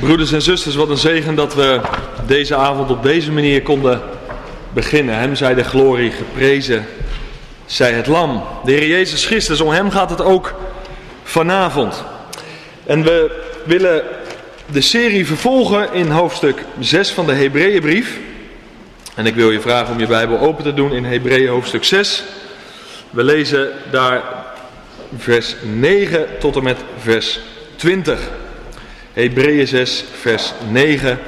Broeders en zusters, wat een zegen dat we deze avond op deze manier konden beginnen. Hem zij de glorie geprezen, zij het lam. De Heer Jezus Christus, om hem gaat het ook vanavond. En we willen de serie vervolgen in hoofdstuk 6 van de Hebreeënbrief. En ik wil je vragen om je Bijbel open te doen in Hebreeën hoofdstuk 6. We lezen daar vers 9 tot en met vers 20. Hebreeën 6, vers 9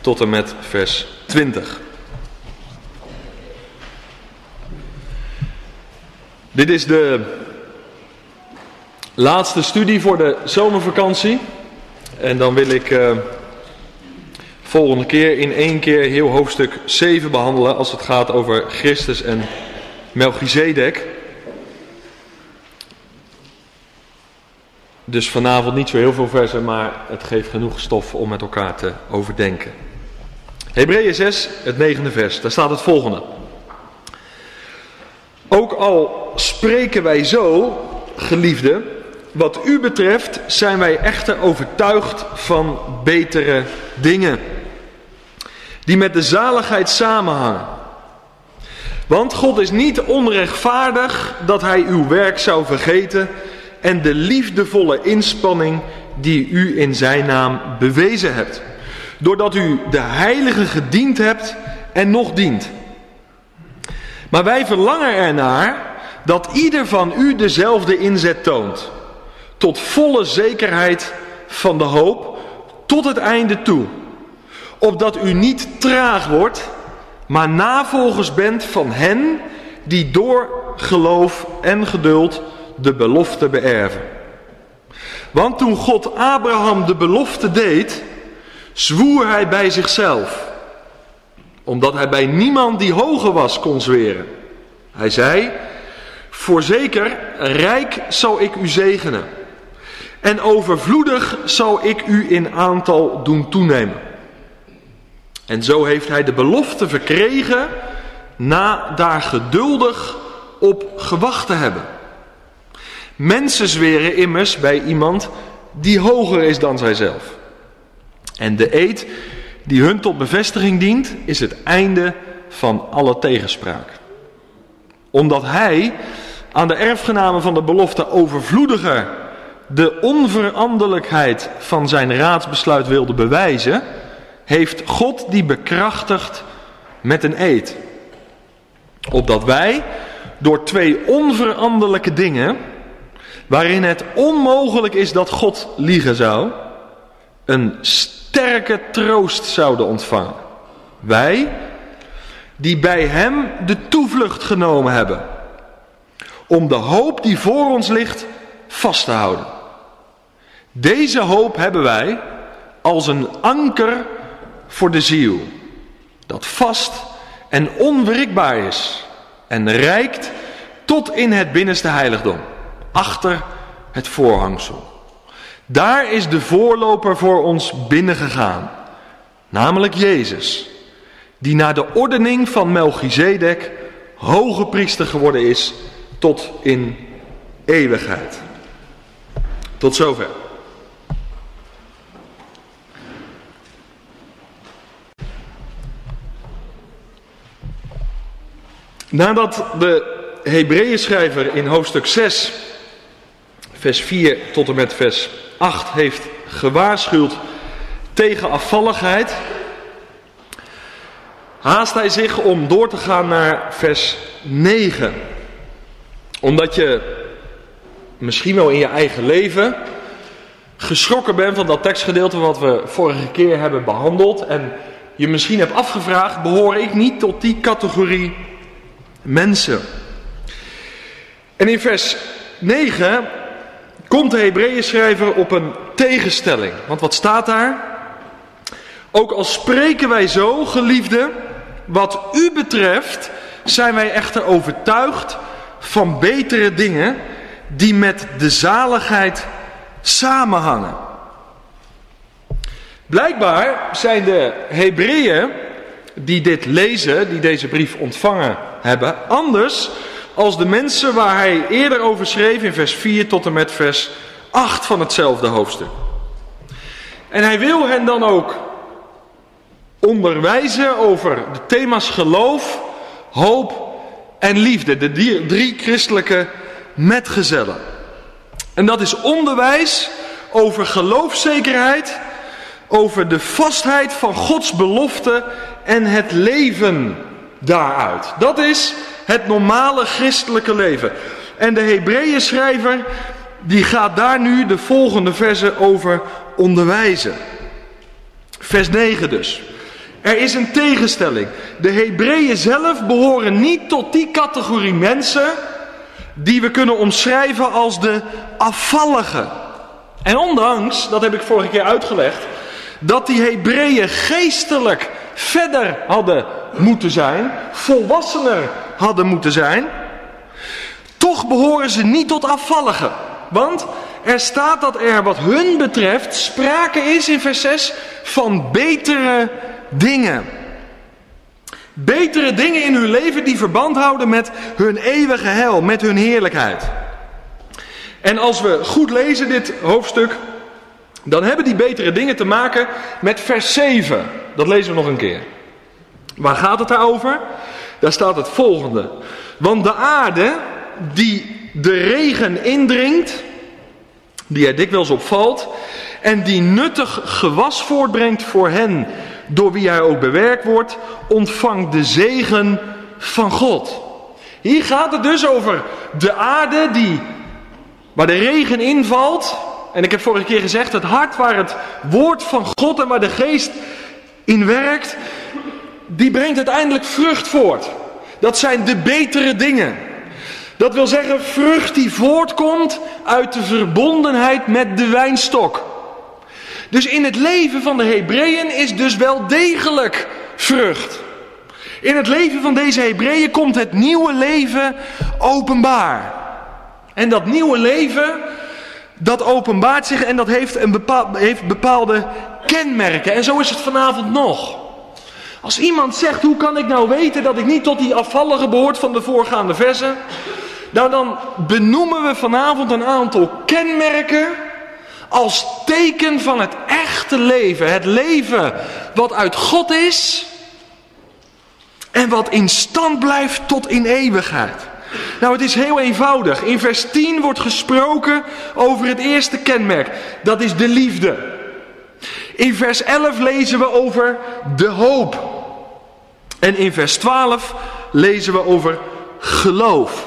tot en met vers 20. Dit is de laatste studie voor de zomervakantie. En dan wil ik uh, volgende keer in één keer heel hoofdstuk 7 behandelen als het gaat over Christus en Melchizedek. Dus vanavond niet zo heel veel versen, maar het geeft genoeg stof om met elkaar te overdenken. Hebreeën 6, het negende vers, daar staat het volgende. Ook al spreken wij zo, geliefde, wat u betreft zijn wij echter overtuigd van betere dingen. Die met de zaligheid samenhangen. Want God is niet onrechtvaardig dat hij uw werk zou vergeten en de liefdevolle inspanning die u in zijn naam bewezen hebt. Doordat u de heilige gediend hebt en nog dient. Maar wij verlangen ernaar dat ieder van u dezelfde inzet toont. Tot volle zekerheid van de hoop, tot het einde toe. Opdat u niet traag wordt, maar navolgers bent van hen die door geloof en geduld de belofte beërven. Want toen God Abraham de belofte deed, zwoer hij bij zichzelf, omdat hij bij niemand die hoger was kon zweren. Hij zei, voorzeker, rijk zal ik u zegenen en overvloedig zal ik u in aantal doen toenemen. En zo heeft hij de belofte verkregen na daar geduldig op gewacht te hebben. Mensen zweren immers bij iemand die hoger is dan zijzelf. En de eed die hun tot bevestiging dient, is het einde van alle tegenspraak. Omdat hij aan de erfgenamen van de belofte overvloediger de onveranderlijkheid van zijn raadsbesluit wilde bewijzen, heeft God die bekrachtigd met een eed. Opdat wij door twee onveranderlijke dingen waarin het onmogelijk is dat God liegen zou, een sterke troost zouden ontvangen. Wij, die bij Hem de toevlucht genomen hebben, om de hoop die voor ons ligt vast te houden. Deze hoop hebben wij als een anker voor de ziel, dat vast en onwrikbaar is en reikt tot in het binnenste heiligdom achter het voorhangsel. Daar is de voorloper voor ons binnengegaan, namelijk Jezus, die na de ordening van Melchizedek hoge priester geworden is tot in eeuwigheid. Tot zover. Nadat de Hebreeën schrijver in hoofdstuk 6 vers 4 tot en met vers 8 heeft gewaarschuwd tegen afvalligheid, haast hij zich om door te gaan naar vers 9. Omdat je misschien wel in je eigen leven geschrokken bent van dat tekstgedeelte wat we vorige keer hebben behandeld. En je misschien hebt afgevraagd, behoor ik niet tot die categorie mensen? En in vers 9 komt de Hebreeën schrijver op een tegenstelling. Want wat staat daar? Ook al spreken wij zo, geliefde, wat u betreft zijn wij echter overtuigd van betere dingen die met de zaligheid samenhangen. Blijkbaar zijn de Hebreeën die dit lezen, die deze brief ontvangen hebben, anders als de mensen waar hij eerder over schreef in vers 4 tot en met vers 8 van hetzelfde hoofdstuk. En hij wil hen dan ook onderwijzen over de thema's geloof, hoop en liefde. De drie christelijke metgezellen. En dat is onderwijs over geloofzekerheid, over de vastheid van Gods belofte en het leven daaruit. Dat is het normale christelijke leven. En de Hebreeën schrijver die gaat daar nu de volgende versen over onderwijzen. Vers 9 dus. Er is een tegenstelling. De Hebreeën zelf behoren niet tot die categorie mensen die we kunnen omschrijven als de afvalligen. En ondanks, dat heb ik vorige keer uitgelegd, dat die Hebreeën geestelijk verder hadden moeten zijn, volwassener hadden moeten zijn, toch behoren ze niet tot afvalligen. Want er staat dat er wat hun betreft sprake is in vers 6 van betere dingen. Betere dingen in hun leven die verband houden met hun eeuwige hel, met hun heerlijkheid. En als we goed lezen dit hoofdstuk, dan hebben die betere dingen te maken met vers 7. Dat lezen we nog een keer. Waar gaat het daarover? Daar staat het volgende. Want de aarde die de regen indringt, die er dikwijls opvalt, en die nuttig gewas voortbrengt voor hen door wie hij ook bewerkt wordt, ontvangt de zegen van God. Hier gaat het dus over de aarde die, waar de regen invalt. En ik heb vorige keer gezegd, het hart waar het woord van God en waar de geest in werkt, die brengt uiteindelijk vrucht voort. Dat zijn de betere dingen. Dat wil zeggen vrucht die voortkomt uit de verbondenheid met de wijnstok. Dus in het leven van de Hebreeën is dus wel degelijk vrucht. In het leven van deze Hebreeën komt het nieuwe leven openbaar. En dat nieuwe leven, dat openbaart zich en dat heeft, een bepaal, heeft bepaalde kenmerken. En zo is het vanavond nog. Als iemand zegt, hoe kan ik nou weten dat ik niet tot die afvallige behoort van de voorgaande versen? Nou, dan benoemen we vanavond een aantal kenmerken als teken van het echte leven. Het leven wat uit God is en wat in stand blijft tot in eeuwigheid. Nou, het is heel eenvoudig. In vers 10 wordt gesproken over het eerste kenmerk. Dat is de liefde. In vers 11 lezen we over de hoop. En in vers 12 lezen we over geloof.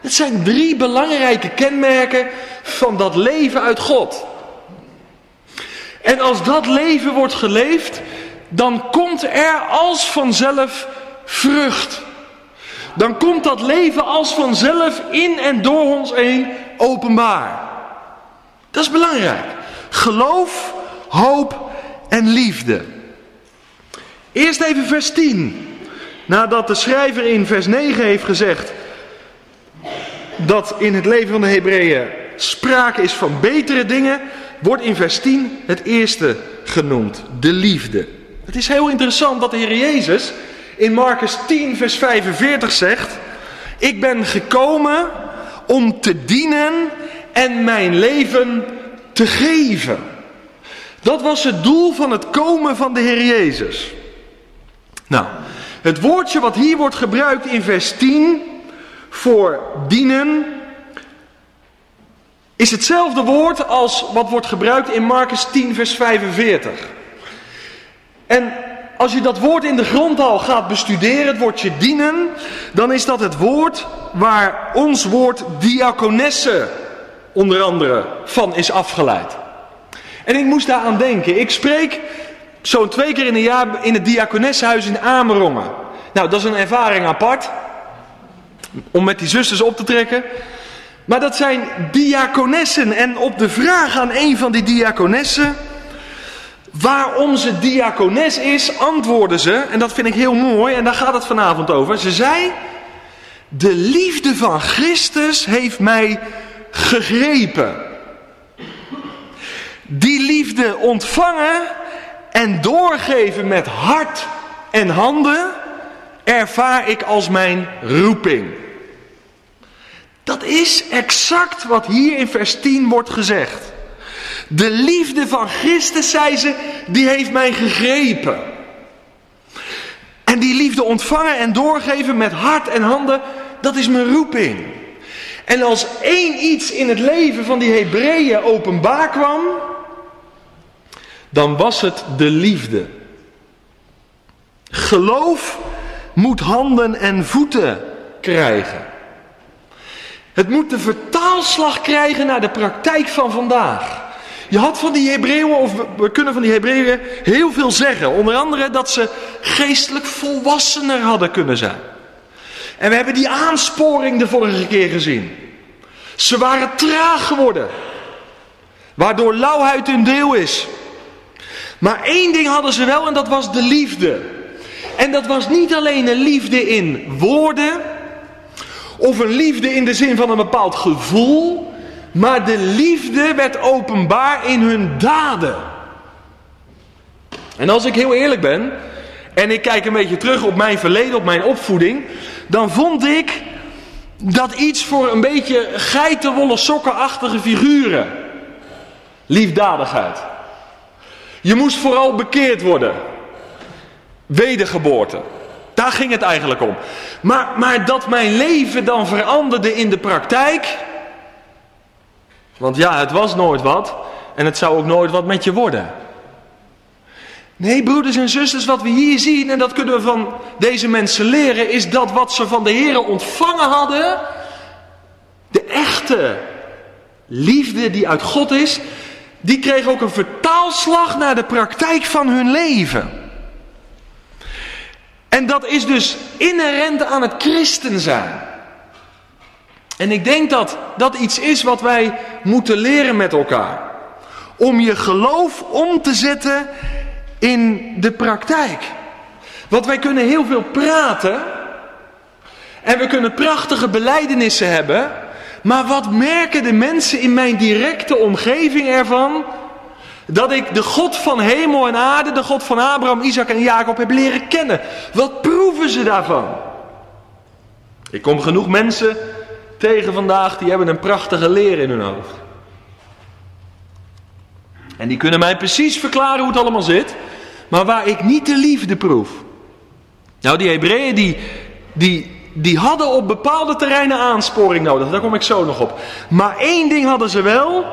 Het zijn drie belangrijke kenmerken van dat leven uit God. En als dat leven wordt geleefd, dan komt er als vanzelf vrucht. Dan komt dat leven als vanzelf in en door ons heen openbaar. Dat is belangrijk. Geloof, hoop en liefde. Eerst even vers 10. Nadat de schrijver in vers 9 heeft gezegd dat in het leven van de Hebreeën sprake is van betere dingen, wordt in vers 10 het eerste genoemd, de liefde. Het is heel interessant dat de Heer Jezus in Marcus 10, vers 45 zegt: Ik ben gekomen om te dienen en mijn leven te geven. Dat was het doel van het komen van de Heer Jezus. Nou, het woordje wat hier wordt gebruikt in vers 10 voor dienen is hetzelfde woord als wat wordt gebruikt in Marcus 10, vers 45. En als je dat woord in de grondtaal gaat bestuderen, het woordje dienen, dan is dat het woord waar ons woord diakonesse onder andere van is afgeleid. En ik moest daar aan denken. Ik spreek zo'n twee keer in een jaar in het diakonessenhuis in Amerongen. Nou, dat is een ervaring apart. Om met die zusters op te trekken. Maar dat zijn diakonessen. En op de vraag aan een van die diakonessen. Waarom ze diakones is, antwoorden ze. En dat vind ik heel mooi. En daar gaat het vanavond over. Ze zei. De liefde van Christus heeft mij gegrepen. Die liefde ontvangen en doorgeven met hart en handen ervaar ik als mijn roeping. Dat is exact wat hier in vers 10 wordt gezegd. De liefde van Christus, zei ze, die heeft mij gegrepen. En die liefde ontvangen en doorgeven met hart en handen, dat is mijn roeping. En als één iets in het leven van die Hebreeën openbaar kwam, dan was het de liefde. Geloof moet handen en voeten krijgen. Het moet de vertaalslag krijgen naar de praktijk van vandaag. Je had van die Hebreeën, of we kunnen van die Hebreeën heel veel zeggen. Onder andere dat ze geestelijk volwassener hadden kunnen zijn. En we hebben die aansporing de vorige keer gezien. Ze waren traag geworden. Waardoor lauwheid hun deel is. Maar één ding hadden ze wel en dat was de liefde. En dat was niet alleen een liefde in woorden. Of een liefde in de zin van een bepaald gevoel. Maar de liefde werd openbaar in hun daden. En als ik heel eerlijk ben. En ik kijk een beetje terug op mijn verleden, op mijn opvoeding. Dan vond ik dat iets voor een beetje geitenwolle sokkenachtige figuren. Liefdadigheid. Je moest vooral bekeerd worden. Wedergeboorte. Daar ging het eigenlijk om. Maar, maar dat mijn leven dan veranderde in de praktijk. Want ja, het was nooit wat. En het zou ook nooit wat met je worden. Nee, broeders en zusters, wat we hier zien, en dat kunnen we van deze mensen leren, is dat wat ze van de Heer ontvangen hadden, de echte liefde die uit God is, die kreeg ook een vertaalslag naar de praktijk van hun leven. En dat is dus inherent aan het christen zijn. En ik denk dat dat iets is wat wij moeten leren met elkaar. Om je geloof om te zetten in de praktijk. Want wij kunnen heel veel praten. En we kunnen prachtige beleidenissen hebben. Maar wat merken de mensen in mijn directe omgeving ervan? Dat ik de God van hemel en aarde, de God van Abraham, Isaac en Jacob heb leren kennen. Wat proeven ze daarvan? Ik kom genoeg mensen tegen vandaag die hebben een prachtige leer in hun hoofd. En die kunnen mij precies verklaren hoe het allemaal zit, maar waar ik niet de liefde proef. Nou, die Hebreeën die, die, die hadden op bepaalde terreinen aansporing nodig, daar kom ik zo nog op. Maar één ding hadden ze wel,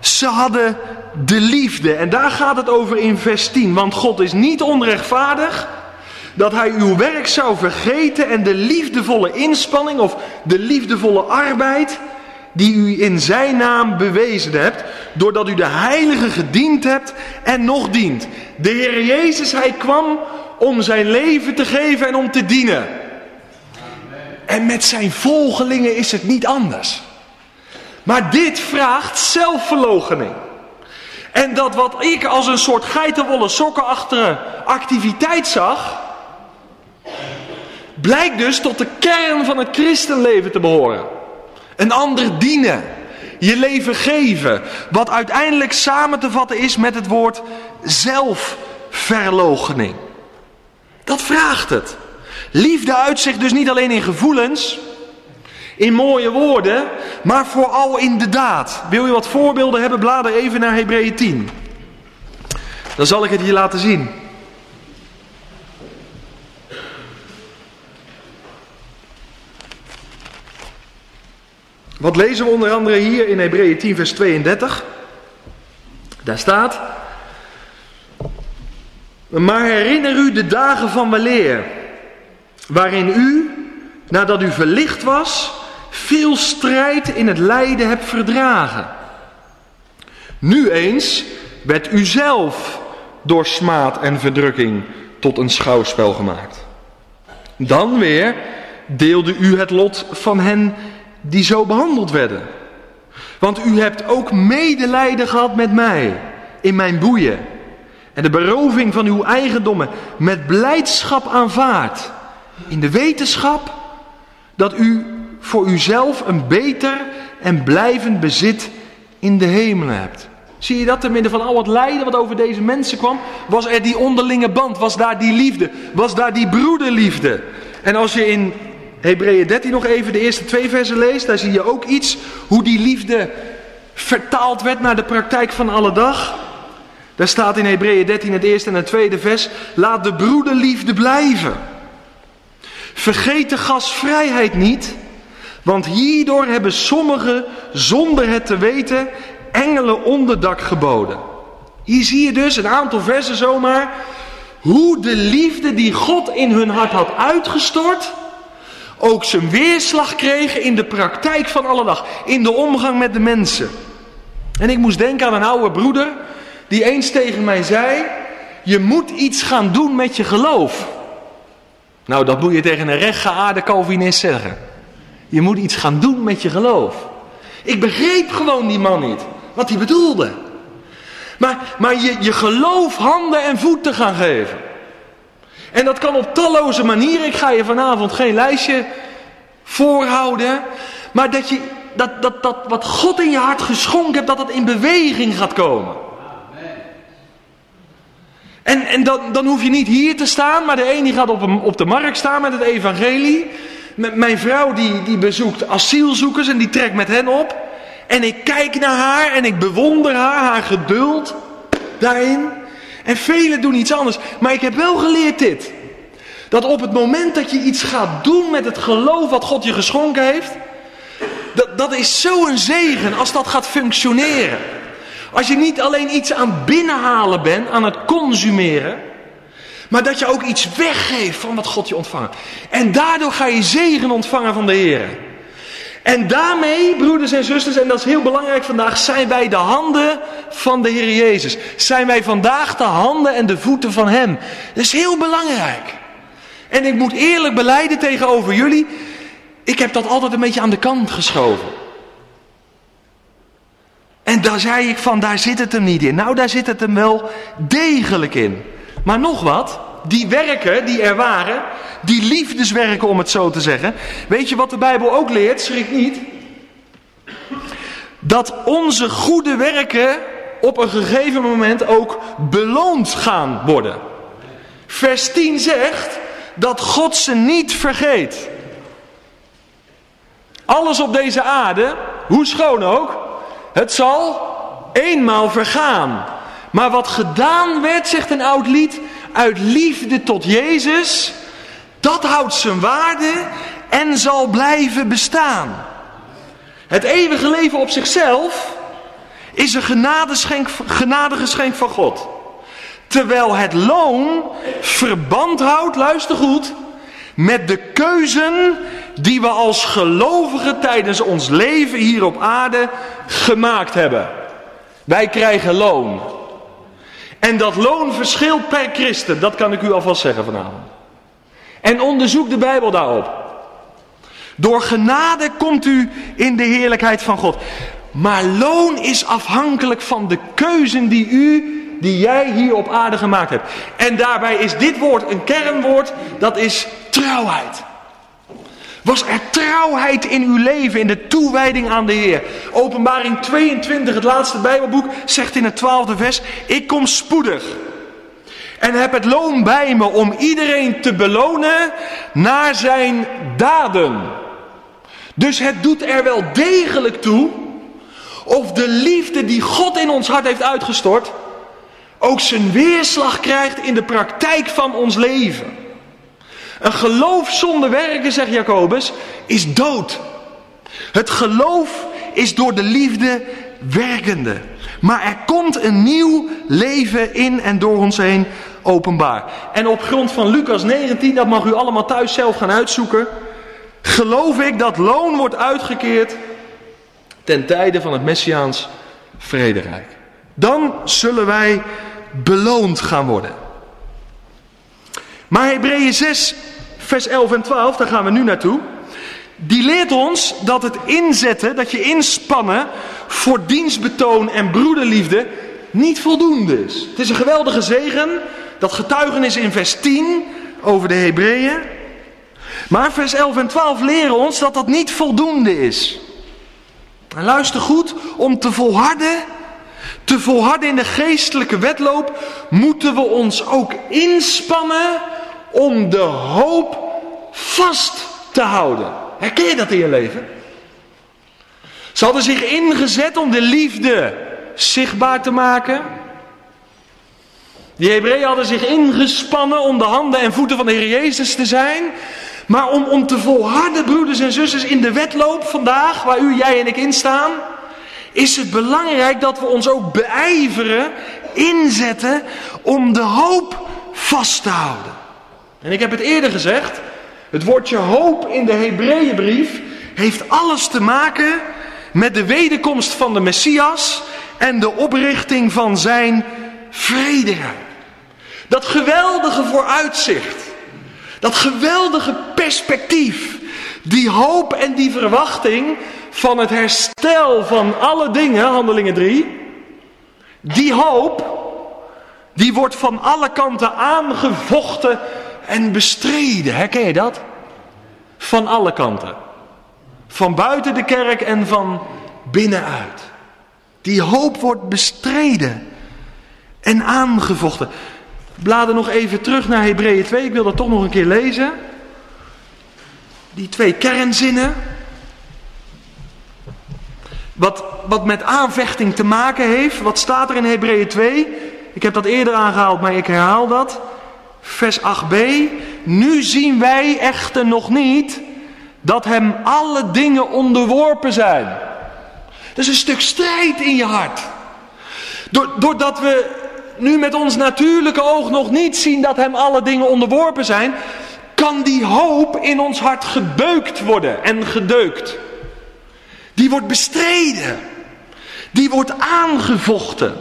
ze hadden de liefde. En daar gaat het over in vers 10. Want God is niet onrechtvaardig dat hij uw werk zou vergeten en de liefdevolle inspanning of de liefdevolle arbeid die u in zijn naam bewezen hebt, doordat u de heilige gediend hebt en nog dient. De Heer Jezus, hij kwam om zijn leven te geven en om te dienen. En met zijn volgelingen is het niet anders. Maar dit vraagt zelfverloochening. En dat wat ik als een soort geitenwolle sokkenachtige activiteit zag, blijkt dus tot de kern van het christenleven te behoren. Een ander dienen. Je leven geven. Wat uiteindelijk samen te vatten is met het woord zelfverloochening. Dat vraagt het. Liefde uitzicht dus niet alleen in gevoelens, in mooie woorden, maar vooral in de daad. Wil je wat voorbeelden hebben? Blader even naar Hebreeën 10. Dan zal ik het hier laten zien. Wat lezen we onder andere hier in Hebreeën 10, vers 32? Daar staat: Maar herinner u de dagen van weleer, waarin u, nadat u verlicht was, veel strijd in het lijden hebt verdragen. Nu eens werd u zelf door smaad en verdrukking tot een schouwspel gemaakt. Dan weer deelde u het lot van hen die zo behandeld werden. Want u hebt ook medelijden gehad met mij in mijn boeien. En de beroving van uw eigendommen met blijdschap aanvaard. In de wetenschap dat u voor uzelf een beter en blijvend bezit in de hemelen hebt. Zie je dat, te midden van al het lijden wat over deze mensen kwam, was er die onderlinge band, was daar die liefde, was daar die broederliefde. En als je in Hebreeën 13 nog even de eerste twee versen leest, daar zie je ook iets hoe die liefde vertaald werd naar de praktijk van alle dag. Daar staat in Hebreeën 13 het eerste en het tweede vers, laat de broederliefde blijven. Vergeet de gasvrijheid niet, want hierdoor hebben sommigen, zonder het te weten, engelen onderdak geboden. Hier zie je dus een aantal versen zomaar, hoe de liefde die God in hun hart had uitgestort, ook zijn weerslag kreeg in de praktijk van alle dag, in de omgang met de mensen. En ik moest denken aan een oude broeder, die eens tegen mij zei, je moet iets gaan doen met je geloof. Nou, dat moet je tegen een rechtgeaarde Calvinist zeggen. Je moet iets gaan doen met je geloof. Ik begreep gewoon die man niet, wat hij bedoelde. Maar, maar je, je geloof handen en voeten gaan geven. En dat kan op talloze manieren. Ik ga je vanavond geen lijstje voorhouden. Maar dat, je, dat, dat, dat wat God in je hart geschonken hebt, dat dat in beweging gaat komen. En, en dan, dan hoef je niet hier te staan, maar de een die gaat op, op de markt staan met het evangelie. Mijn vrouw die, die bezoekt asielzoekers en die trekt met hen op. En ik kijk naar haar en ik bewonder haar, haar geduld daarin. En velen doen iets anders. Maar ik heb wel geleerd dit. Dat op het moment dat je iets gaat doen met het geloof wat God je geschonken heeft. Dat, dat is zo'n zegen als dat gaat functioneren. Als je niet alleen iets aan binnenhalen bent, aan het consumeren. Maar dat je ook iets weggeeft van wat God je ontvangt. En daardoor ga je zegen ontvangen van de Heer. En daarmee, broeders en zusters, en dat is heel belangrijk vandaag, zijn wij de handen van de Heer Jezus. Zijn wij vandaag de handen en de voeten van Hem. Dat is heel belangrijk. En ik moet eerlijk beleiden tegenover jullie, ik heb dat altijd een beetje aan de kant geschoven. En daar zei ik van, daar zit het hem niet in. Nou, daar zit het hem wel degelijk in. Maar nog wat, die werken die er waren, die liefdeswerken om het zo te zeggen. Weet je wat de Bijbel ook leert, schrik niet. Dat onze goede werken op een gegeven moment ook beloond gaan worden. Vers 10 zegt dat God ze niet vergeet. Alles op deze aarde, hoe schoon ook, het zal eenmaal vergaan. Maar wat gedaan werd, zegt een oud lied, uit liefde tot Jezus, dat houdt zijn waarde en zal blijven bestaan. Het eeuwige leven op zichzelf is een genadeschenk, genadegeschenk van God. Terwijl het loon verband houdt, luister goed, met de keuzen die we als gelovigen tijdens ons leven hier op aarde gemaakt hebben. Wij krijgen loon. En dat loon verschilt per christen, dat kan ik u alvast zeggen vanavond. En onderzoek de Bijbel daarop. Door genade komt u in de heerlijkheid van God. Maar loon is afhankelijk van de keuzen die u, die jij hier op aarde gemaakt hebt. En daarbij is dit woord een kernwoord, dat is trouwheid. Was er trouwheid in uw leven, in de toewijding aan de Heer? Openbaring 22, het laatste Bijbelboek, zegt in het twaalfde vers: Ik kom spoedig. En heb het loon bij me om iedereen te belonen naar zijn daden. Dus het doet er wel degelijk toe of de liefde die God in ons hart heeft uitgestort, ook zijn weerslag krijgt in de praktijk van ons leven. Een geloof zonder werken, zegt Jacobus, is dood. Het geloof is door de liefde werkende. Maar er komt een nieuw leven in en door ons heen openbaar. En op grond van Lucas 19, dat mag u allemaal thuis zelf gaan uitzoeken, geloof ik dat loon wordt uitgekeerd ten tijde van het Messiaans vrederijk. Dan zullen wij beloond gaan worden. Maar Hebreeën 6, vers 11 en 12, daar gaan we nu naartoe. Die leert ons dat het inzetten, dat je inspannen voor dienstbetoon en broederliefde niet voldoende is. Het is een geweldige zegen, dat getuigenis in vers 10 over de Hebreeën. Maar vers 11 en 12 leren ons dat dat niet voldoende is. En luister goed, om te volharden, te volharden in de geestelijke wedloop, moeten we ons ook inspannen om de hoop vast te houden. Herken je dat in je leven? Ze hadden zich ingezet om de liefde zichtbaar te maken. Die Hebreeën hadden zich ingespannen om de handen en voeten van de Heer Jezus te zijn. Maar om, om te volharden, broeders en zusters, in de wedloop vandaag, waar u, jij en ik in staan, is het belangrijk dat we ons ook beijveren, inzetten om de hoop vast te houden. En ik heb het eerder gezegd, het woordje hoop in de Hebreeënbrief heeft alles te maken met de wederkomst van de Messias en de oprichting van zijn vrederijk. Dat geweldige vooruitzicht, dat geweldige perspectief, die hoop en die verwachting van het herstel van alle dingen, handelingen 3, die hoop, die wordt van alle kanten aangevochten en bestreden. Herken je dat? Van alle kanten. Van buiten de kerk en van binnenuit. Die hoop wordt bestreden en aangevochten. Bladen nog even terug naar Hebreeën 2. Ik wil dat toch nog een keer lezen. Die twee kernzinnen. Wat, wat met aanvechting te maken heeft. Wat staat er in Hebreeën 2? Ik heb dat eerder aangehaald, maar ik herhaal dat. Vers 8b. Nu zien wij echter nog niet dat hem alle dingen onderworpen zijn. Dat is een stuk strijd in je hart. Doordat we nu met ons natuurlijke oog nog niet zien dat hem alle dingen onderworpen zijn, kan die hoop in ons hart gebeukt worden en gedeukt. Die wordt bestreden. Die wordt aangevochten.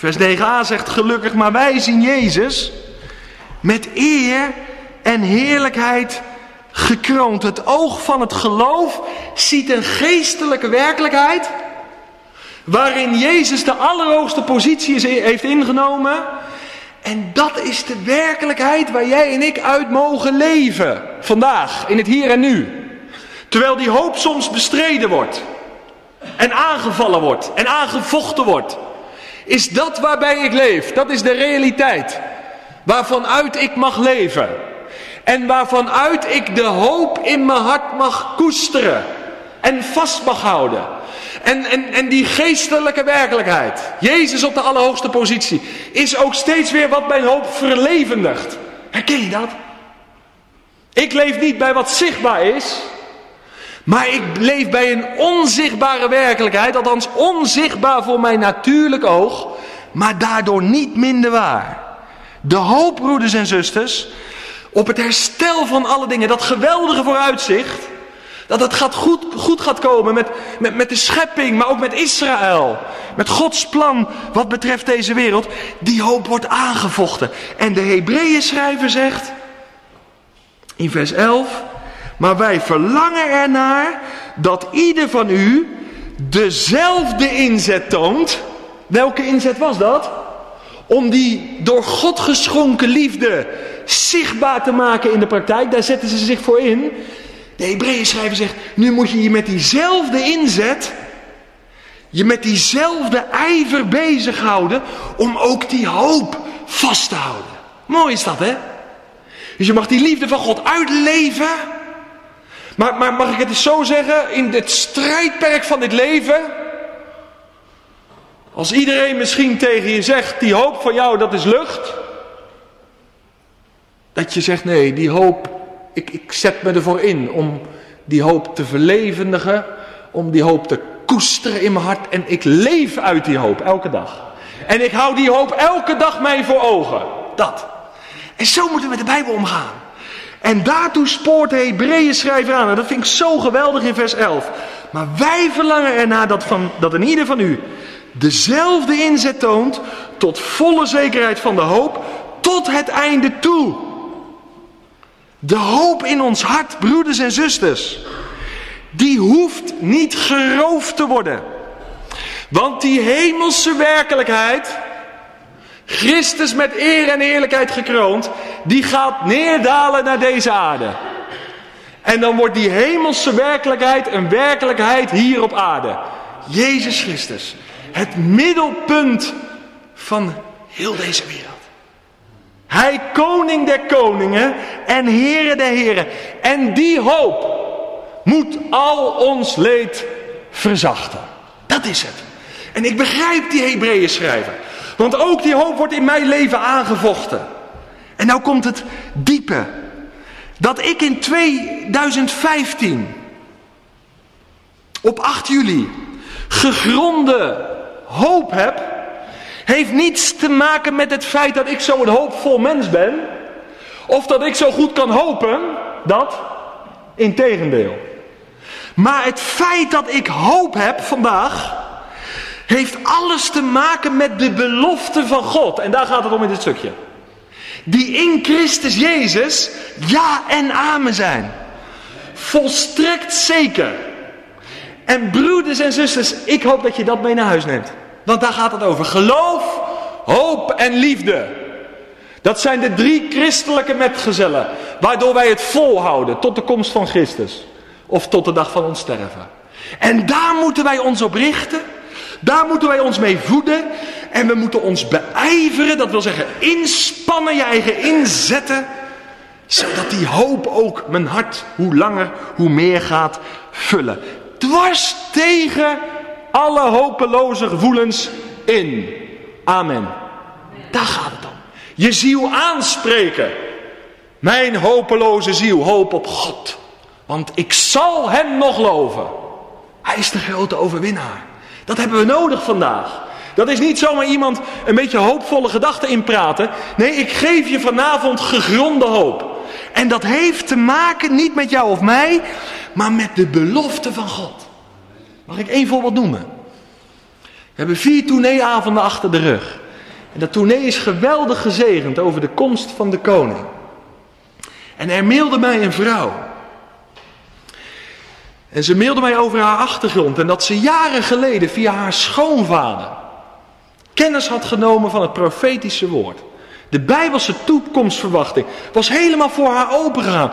Vers 9a zegt gelukkig, maar wij zien Jezus met eer en heerlijkheid gekroond. Het oog van het geloof ziet een geestelijke werkelijkheid waarin Jezus de allerhoogste positie heeft ingenomen. En dat is de werkelijkheid waar jij en ik uit mogen leven. Vandaag, in het hier en nu. Terwijl die hoop soms bestreden wordt. En aangevallen wordt. En aangevochten wordt. Is dat waarbij ik leef. Dat is de realiteit. Waarvan uit ik mag leven. En waarvan uit ik de hoop in mijn hart mag koesteren. En vast mag houden. En, en, en die geestelijke werkelijkheid, Jezus op de allerhoogste positie, is ook steeds weer wat mijn hoop verlevendigt. Herken je dat? Ik leef niet bij wat zichtbaar is, maar ik leef bij een onzichtbare werkelijkheid, althans onzichtbaar voor mijn natuurlijk oog, maar daardoor niet minder waar. De hoop, broeders en zusters, op het herstel van alle dingen, dat geweldige vooruitzicht, dat het gaat goed, goed gaat komen met, met, met de schepping, maar ook met Israël. Met Gods plan wat betreft deze wereld. Die hoop wordt aangevochten. En de Hebreeën schrijver zegt in vers 11. Maar wij verlangen ernaar dat ieder van u dezelfde inzet toont. Welke inzet was dat? Om die door God geschonken liefde zichtbaar te maken in de praktijk. Daar zetten ze zich voor in. De Hebreeën schrijver zegt, nu moet je je met diezelfde inzet, je met diezelfde ijver bezighouden om ook die hoop vast te houden. Mooi is dat, hè? Dus je mag die liefde van God uitleven. Maar, maar mag ik het eens zo zeggen, in het strijdperk van dit leven, als iedereen misschien tegen je zegt, die hoop van jou dat is lucht, dat je zegt, nee, die hoop ik, ik zet me ervoor in om die hoop te verlevendigen, om die hoop te koesteren in mijn hart. En ik leef uit die hoop elke dag. En ik hou die hoop elke dag mij voor ogen. Dat. En zo moeten we met de Bijbel omgaan. En daartoe spoort de Hebreeën schrijver aan. En dat vind ik zo geweldig in vers 11. Maar wij verlangen ernaar dat, van, dat een ieder van u dezelfde inzet toont tot volle zekerheid van de hoop tot het einde toe. De hoop in ons hart, broeders en zusters, die hoeft niet geroofd te worden. Want die hemelse werkelijkheid, Christus met eer en eerlijkheid gekroond, die gaat neerdalen naar deze aarde. En dan wordt die hemelse werkelijkheid een werkelijkheid hier op aarde. Jezus Christus, het middelpunt van heel deze wereld. Hij koning der koningen en heren der heren. En die hoop moet al ons leed verzachten. Dat is het. En ik begrijp die Hebreeën schrijver. Want ook die hoop wordt in mijn leven aangevochten. En nou komt het diepe. Dat ik in 2015, op 8 juli, gegronde hoop heb, heeft niets te maken met het feit dat ik zo'n hoopvol mens ben. Of dat ik zo goed kan hopen. Dat, integendeel. Maar het feit dat ik hoop heb vandaag, heeft alles te maken met de belofte van God. En daar gaat het om in dit stukje. Die in Christus Jezus ja en amen zijn. Volstrekt zeker. En broeders en zusters, ik hoop dat je dat mee naar huis neemt. Want daar gaat het over. Geloof, hoop en liefde. Dat zijn de drie christelijke metgezellen. Waardoor wij het volhouden tot de komst van Christus. Of tot de dag van ons sterven. En daar moeten wij ons op richten. Daar moeten wij ons mee voeden. En we moeten ons beijveren. Dat wil zeggen inspannen, je eigen inzetten. Zodat die hoop ook mijn hart hoe langer hoe meer gaat vullen. Dwars tegen alle hopeloze gevoelens in. Amen. Daar gaat het om. Je ziel aanspreken. Mijn hopeloze ziel, hoop op God. Want ik zal hem nog loven. Hij is de grote overwinnaar. Dat hebben we nodig vandaag. Dat is niet zomaar iemand een beetje hoopvolle gedachten inpraten. Nee, ik geef je vanavond gegronde hoop. En dat heeft te maken niet met jou of mij, maar met de belofte van God. Mag ik één voorbeeld noemen? We hebben vier tourneeavonden achter de rug. En dat tournee is geweldig gezegend over de komst van de koning. En er mailde mij een vrouw. En ze mailde mij over haar achtergrond en dat ze jaren geleden via haar schoonvader kennis had genomen van het profetische woord. De bijbelse toekomstverwachting was helemaal voor haar opengegaan.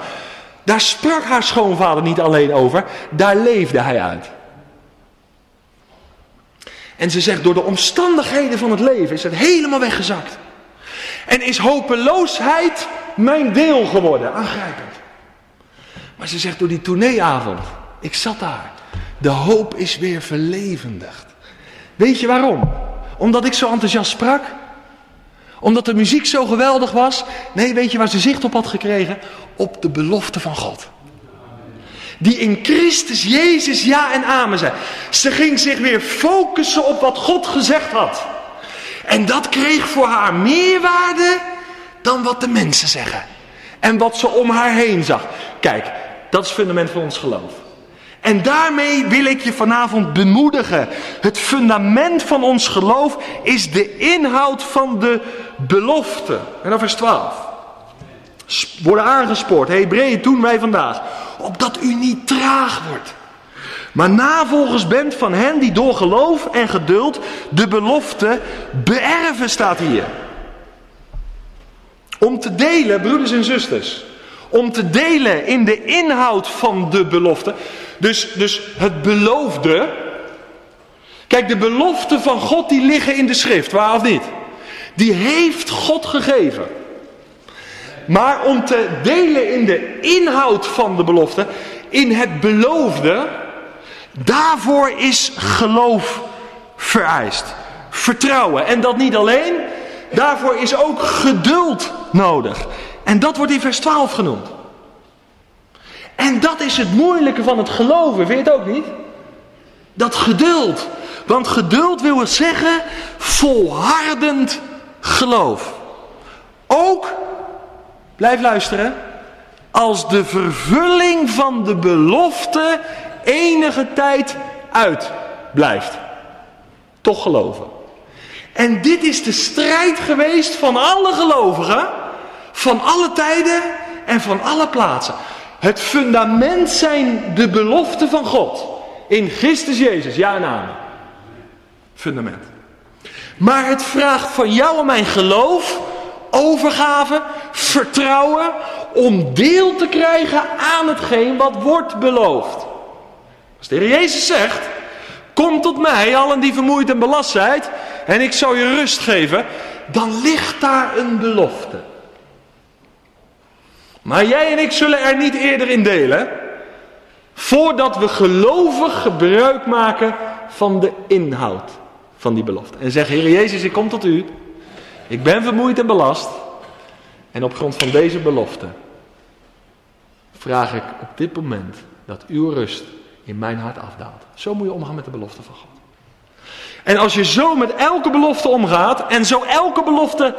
Daar sprak haar schoonvader niet alleen over, daar leefde hij uit. En ze zegt, door de omstandigheden van het leven is het helemaal weggezakt. En is hopeloosheid mijn deel geworden. Aangrijpend. Maar ze zegt, door die tourneeavond ik zat daar. De hoop is weer verlevendigd. Weet je waarom? Omdat ik zo enthousiast sprak? Omdat de muziek zo geweldig was? Nee, weet je waar ze zicht op had gekregen? Op de belofte van God. Die in Christus Jezus ja en amen zei. Ze ging zich weer focussen op wat God gezegd had. En dat kreeg voor haar meer waarde dan wat de mensen zeggen. En wat ze om haar heen zag. Kijk, dat is het fundament van ons geloof. En daarmee wil ik je vanavond bemoedigen. Het fundament van ons geloof is de inhoud van de belofte. En dan vers 12. Worden aangespoord, Hebreeën doen wij vandaag. Opdat u niet traag wordt. Maar navolgers bent van hen die door geloof en geduld de belofte beërven, staat hier. Om te delen, broeders en zusters. Om te delen in de inhoud van de belofte. Dus, dus het beloofde. Kijk, de beloften van God die liggen in de schrift, waar of niet? Die heeft God gegeven. Maar om te delen in de inhoud van de belofte, in het beloofde, daarvoor is geloof vereist. Vertrouwen. En dat niet alleen, daarvoor is ook geduld nodig. En dat wordt in vers 12 genoemd. En dat is het moeilijke van het geloven, vind je het ook niet? Dat geduld. Want geduld wil zeggen volhardend geloof. Ook, blijf luisteren, als de vervulling van de belofte enige tijd uitblijft. Toch geloven. En dit is de strijd geweest van alle gelovigen, van alle tijden en van alle plaatsen. Het fundament zijn de beloften van God. In Christus Jezus, ja en amen. Fundament. Maar het vraagt van jou en mijn geloof, overgave, vertrouwen, om deel te krijgen aan hetgeen wat wordt beloofd. Als de Heer Jezus zegt, kom tot mij, allen die vermoeid en belast zijn, en ik zal je rust geven, dan ligt daar een belofte. Maar jij en ik zullen er niet eerder in delen. Voordat we gelovig gebruik maken van de inhoud van die belofte. En zeggen, Heer Jezus, ik kom tot u. Ik ben vermoeid en belast. En op grond van deze belofte vraag ik op dit moment dat uw rust in mijn hart afdaalt. Zo moet je omgaan met de belofte van God. En als je zo met elke belofte omgaat en zo elke belofte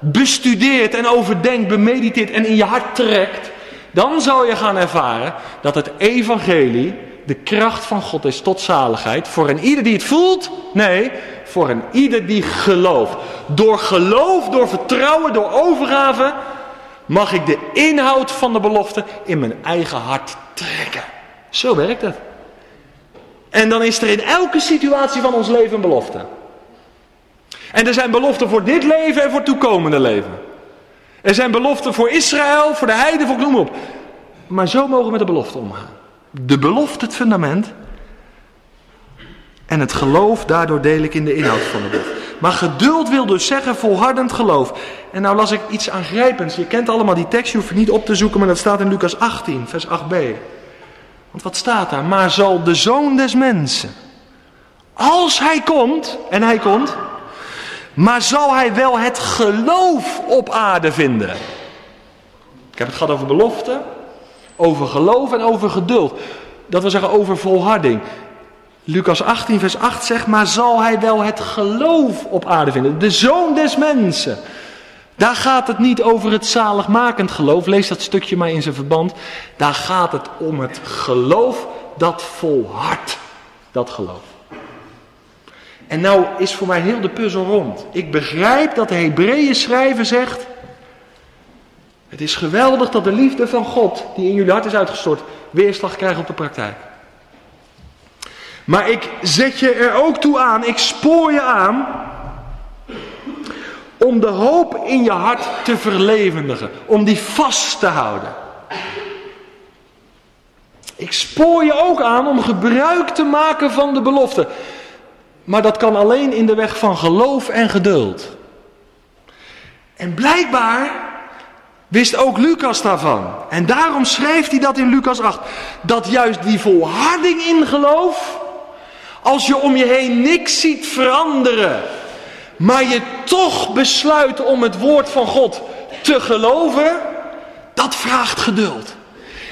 bestudeert en overdenkt, bemediteert en in je hart trekt, dan zal je gaan ervaren dat het evangelie de kracht van God is tot zaligheid voor een ieder die het voelt, nee, voor een ieder die gelooft. Door geloof, door vertrouwen, door overgave mag ik de inhoud van de belofte in mijn eigen hart trekken. Zo werkt het. En dan is er in elke situatie van ons leven een belofte. En er zijn beloften voor dit leven en voor toekomende leven. Er zijn beloften voor Israël, voor de heide, voor noem op. Maar zo mogen we met de belofte omgaan. De belofte, het fundament. En het geloof, daardoor deel ik in de inhoud van de belofte. Maar geduld wil dus zeggen volhardend geloof. En nou las ik iets aangrijpends. Je kent allemaal die tekst, je hoeft het niet op te zoeken, maar dat staat in Lucas 18, vers 8b. Want wat staat daar? Maar zal de zoon des mensen, als hij komt, en hij komt, maar zal hij wel het geloof op aarde vinden? Ik heb het gehad over belofte, over geloof en over geduld. Dat wil zeggen over volharding. Lucas 18, vers 8 zegt, maar zal hij wel het geloof op aarde vinden? De zoon des mensen. Daar gaat het niet over het zaligmakend geloof. Lees dat stukje maar in zijn verband. Daar gaat het om het geloof dat volhardt. Dat geloof. En nou is voor mij heel de puzzel rond. Ik begrijp dat de Hebreeën schrijver zegt. Het is geweldig dat de liefde van God, die in jullie hart is uitgestort, weerslag krijgt op de praktijk. Maar ik zet je er ook toe aan, ik spoor je aan om de hoop in je hart te verlevendigen, om die vast te houden. Ik spoor je ook aan om gebruik te maken van de belofte. Maar dat kan alleen in de weg van geloof en geduld. En blijkbaar wist ook Lucas daarvan. En daarom schrijft hij dat in Lucas 8. Dat juist die volharding in geloof, als je om je heen niks ziet veranderen, maar je toch besluit om het woord van God te geloven, dat vraagt geduld.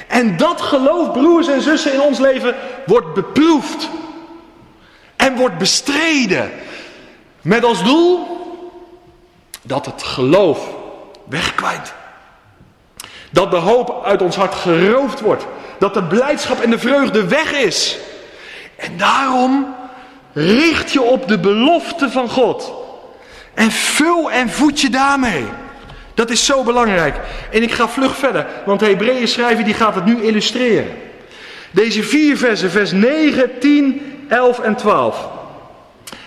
En dat geloof, broers en zussen, in ons leven wordt beproefd. En wordt bestreden. Met als doel dat het geloof wegkwijnt. Dat de hoop uit ons hart geroofd wordt. Dat de blijdschap en de vreugde weg is. En daarom richt je op de belofte van God. En vul en voed je daarmee. Dat is zo belangrijk. En ik ga vlug verder, want de Hebreeën schrijver die gaat het nu illustreren. Deze vier versen, vers 9, 10, 11 en 12.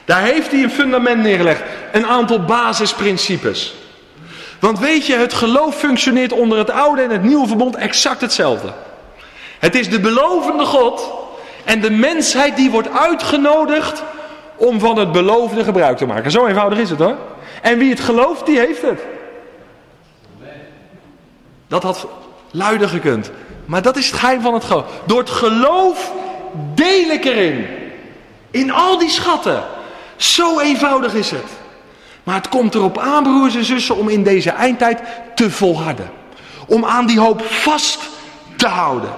Daar heeft hij een fundament neergelegd. Een aantal basisprincipes. Want weet je, het geloof functioneert onder het oude en het nieuwe verbond exact hetzelfde. Het is de belovende God en de mensheid die wordt uitgenodigd om van het beloofde gebruik te maken. Zo eenvoudig is het hoor. En wie het gelooft, die heeft het. Dat had luider gekund. Maar dat is het geheim van het geloof. Door het geloof deel ik erin. In al die schatten. Zo eenvoudig is het. Maar het komt erop aan, broers en zussen, om in deze eindtijd te volharden. Om aan die hoop vast te houden.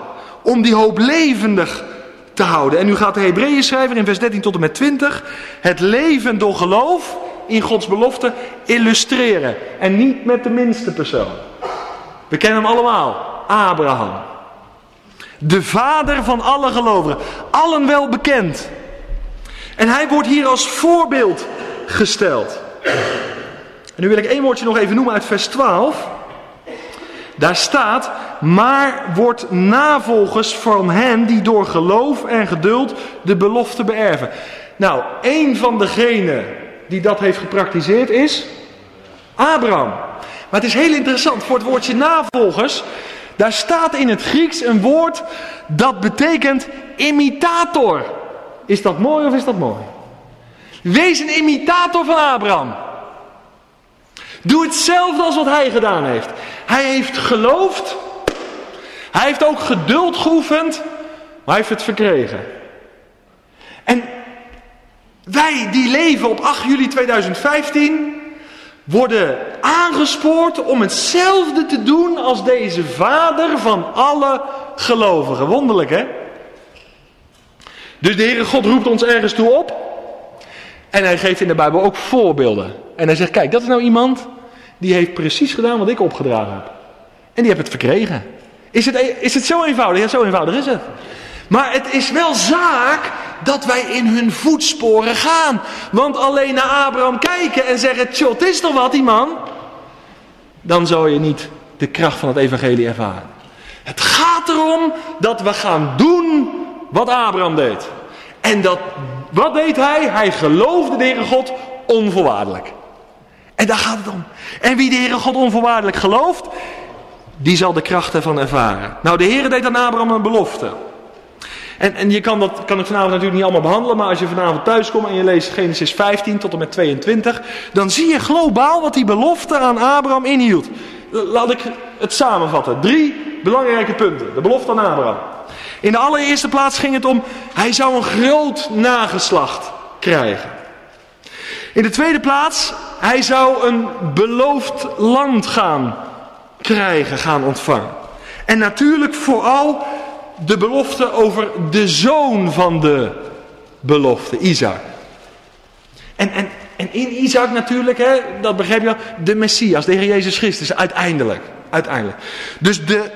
Om die hoop levendig te houden. En nu gaat de Hebreeën schrijver in vers 13 tot en met 20 het leven door geloof in Gods belofte illustreren. En niet met de minste persoon. We kennen hem allemaal. Abraham. De vader van alle gelovigen. Allen wel bekend. En hij wordt hier als voorbeeld gesteld. En nu wil ik één woordje nog even noemen uit vers 12. Daar staat, maar wordt navolgers van hen die door geloof en geduld de belofte beërven. Nou, één van degenen die dat heeft gepraktiseerd is Abraham. Maar het is heel interessant, voor het woordje navolgers, daar staat in het Grieks een woord dat betekent imitator. Is dat mooi of is dat mooi? Wees een imitator van Abraham. Doe hetzelfde als wat hij gedaan heeft. Hij heeft geloofd. Hij heeft ook geduld geoefend. hij heeft het verkregen. En wij die leven op 8 juli 2015 worden aangespoord om hetzelfde te doen als deze vader van alle gelovigen. Wonderlijk hè? Dus de Heere God roept ons ergens toe op. En hij geeft in de Bijbel ook voorbeelden. En hij zegt, kijk, dat is nou iemand die heeft precies gedaan wat ik opgedragen heb. En die heeft het verkregen. Is het, is het zo eenvoudig? Ja, zo eenvoudig is het. Maar het is wel zaak dat wij in hun voetsporen gaan. Want alleen naar Abraham kijken en zeggen, tjoh, het is toch wat die man? Dan zou je niet de kracht van het evangelie ervaren. Het gaat erom dat we gaan doen wat Abraham deed. En dat, wat deed hij? Hij geloofde de Heere God onvoorwaardelijk. En daar gaat het om. En wie de Heere God onvoorwaardelijk gelooft, die zal de kracht ervan ervaren. Nou, de Heere deed aan Abraham een belofte. En, en je kan dat kan ik vanavond natuurlijk niet allemaal behandelen, maar als je vanavond thuis komt en je leest Genesis 15 tot en met 22, dan zie je globaal wat die belofte aan Abraham inhield. Laat ik het samenvatten. Drie belangrijke punten. De belofte aan Abraham. In de allereerste plaats ging het om, hij zou een groot nageslacht krijgen. In de tweede plaats, hij zou een beloofd land gaan krijgen, gaan ontvangen. En natuurlijk vooral de belofte over de zoon van de belofte, Isaac. En, en, en in Isaac natuurlijk, hè, dat begrijp je wel, de Messias, de Heer Jezus Christus, uiteindelijk. uiteindelijk. Dus de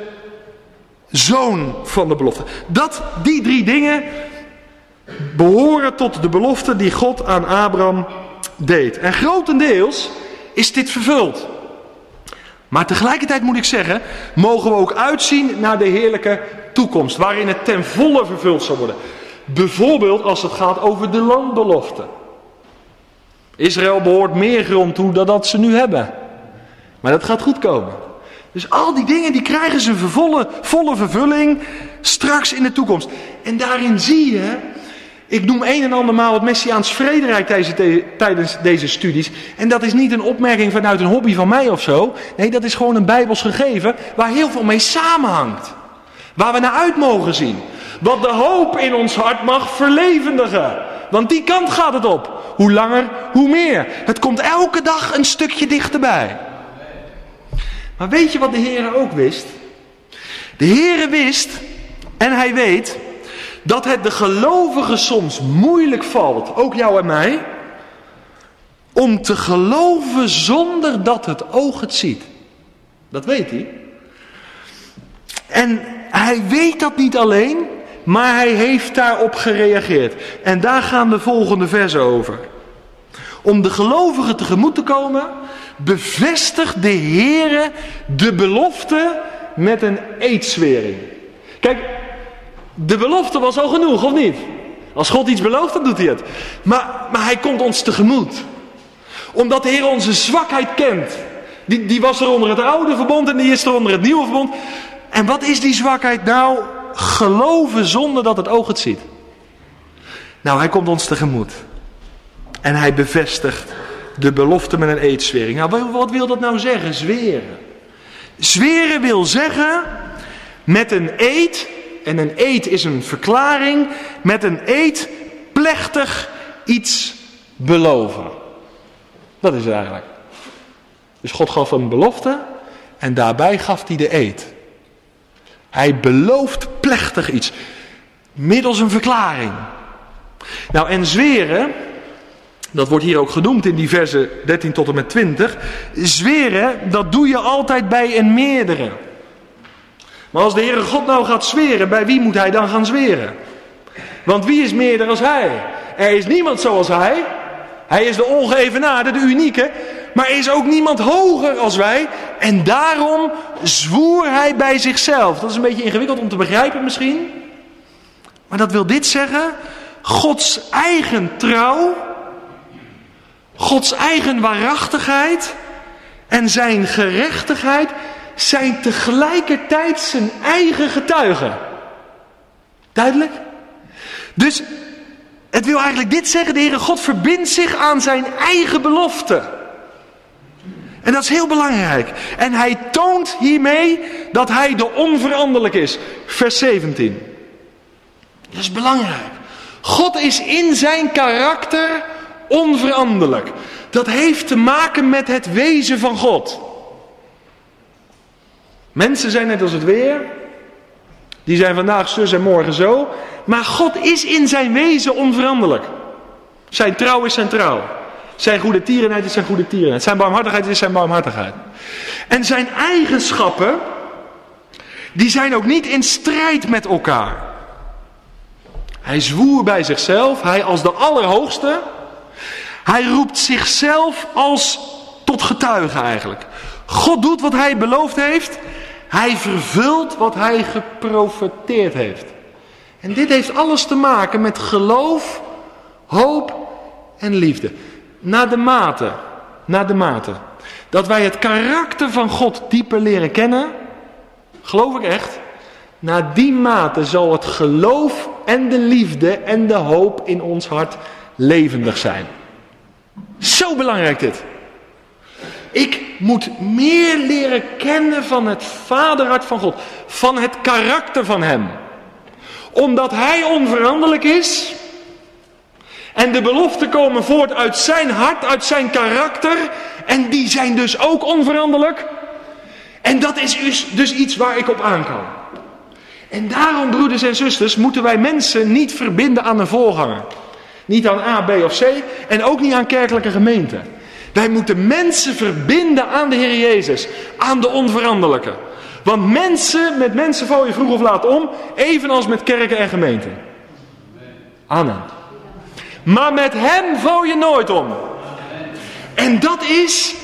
zoon van de belofte. Dat, die drie dingen behoren tot de belofte die God aan Abraham deed. En grotendeels is dit vervuld. Maar tegelijkertijd moet ik zeggen, mogen we ook uitzien naar de heerlijke toekomst, waarin het ten volle vervuld zal worden. Bijvoorbeeld als het gaat over de landbelofte. Israël behoort meer grond toe dan dat ze nu hebben. Maar dat gaat goed komen. Dus al die dingen die krijgen ze volle, volle vervulling straks in de toekomst. En daarin zie je, ik noem een en ander maal het Messiaans vrederijk tijdens deze studies. En dat is niet een opmerking vanuit een hobby van mij of zo. Nee, dat is gewoon een bijbels gegeven waar heel veel mee samenhangt. Waar we naar uit mogen zien. Wat de hoop in ons hart mag verlevendigen. Want die kant gaat het op. Hoe langer, hoe meer. Het komt elke dag een stukje dichterbij. Maar weet je wat de Heer ook wist? De Heer wist en hij weet dat het de gelovigen soms moeilijk valt, ook jou en mij, om te geloven zonder dat het oog het ziet. Dat weet hij. En hij weet dat niet alleen, maar hij heeft daarop gereageerd. En daar gaan de volgende versen over. Om de gelovigen tegemoet te komen, bevestigt de Heere de belofte met een eedswering. Kijk, de belofte was al genoeg, of niet? Als God iets belooft, dan doet hij het. Maar, maar hij komt ons tegemoet. Omdat de Heer onze zwakheid kent. Die, die was er onder het oude verbond en die is er onder het nieuwe verbond. En wat is die zwakheid nou? Geloven zonder dat het oog het ziet. Nou, hij komt ons tegemoet. En hij bevestigt de belofte met een eedswering. Nou, wat wil dat nou zeggen? Zweren. Zweren wil zeggen met een eed, en een eed is een verklaring, met een eed plechtig iets beloven. Dat is het eigenlijk. Dus God gaf een belofte en daarbij gaf hij de eed. Hij belooft plechtig iets. Middels een verklaring. Nou, en zweren, dat wordt hier ook genoemd in die versen 13 tot en met 20. Zweren, dat doe je altijd bij een meerdere. Maar als de Heere God nou gaat zweren, bij wie moet hij dan gaan zweren? Want wie is meerder als hij? Er is niemand zoals hij. Hij is de ongeëvenaarde, de unieke. Maar er is ook niemand hoger als wij. En daarom zwoer hij bij zichzelf. Dat is een beetje ingewikkeld om te begrijpen misschien. Maar dat wil dit zeggen. Gods eigen trouw. Gods eigen waarachtigheid. En zijn gerechtigheid zijn tegelijkertijd zijn eigen getuigen. Duidelijk? Dus het wil eigenlijk dit zeggen, de Heere God verbindt zich aan zijn eigen belofte. En dat is heel belangrijk. En hij toont hiermee dat hij de onveranderlijk is. Vers 17. Dat is belangrijk. God is in zijn karakter onveranderlijk. Dat heeft te maken met het wezen van God. Mensen zijn net als het weer. Die zijn vandaag zus en morgen zo. Maar God is in zijn wezen onveranderlijk. Zijn trouw is zijn trouw. Zijn goede tierenheid is zijn goede tierenheid. Zijn barmhartigheid is zijn barmhartigheid. En zijn eigenschappen, die zijn ook niet in strijd met elkaar. Hij zwoer bij zichzelf, hij als de Allerhoogste. Hij roept zichzelf als tot getuige eigenlijk. God doet wat hij beloofd heeft. Hij vervult wat hij geprofeteerd heeft. En dit heeft alles te maken met geloof, hoop en liefde. Naar de mate, naar de mate. Dat wij het karakter van God dieper leren kennen, geloof ik echt. Naar die mate zal het geloof en de liefde en de hoop in ons hart levendig zijn. Zo belangrijk dit. Ik moet meer leren kennen van het vaderhart van God. Van het karakter van Hem. Omdat Hij onveranderlijk is. En de beloften komen voort uit zijn hart, uit zijn karakter. En die zijn dus ook onveranderlijk. En dat is dus, dus iets waar ik op aan kan. En daarom, broeders en zusters, moeten wij mensen niet verbinden aan een voorganger. Niet aan A, B of C en ook niet aan kerkelijke gemeenten. Wij moeten mensen verbinden aan de Heer Jezus, aan de onveranderlijke. Want mensen, met mensen val je vroeg of laat om, evenals met kerken en gemeenten. Amen. Maar met Hem val je nooit om. En dat is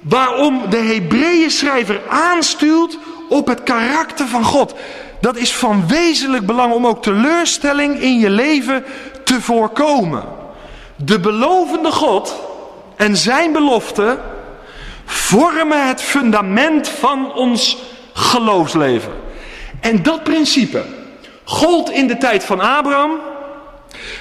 waarom de Hebreeën schrijver aanstuurt op het karakter van God. Dat is van wezenlijk belang om ook teleurstelling in je leven te voorkomen. De belovende God en zijn beloften vormen het fundament van ons geloofsleven. En dat principe gold in de tijd van Abraham,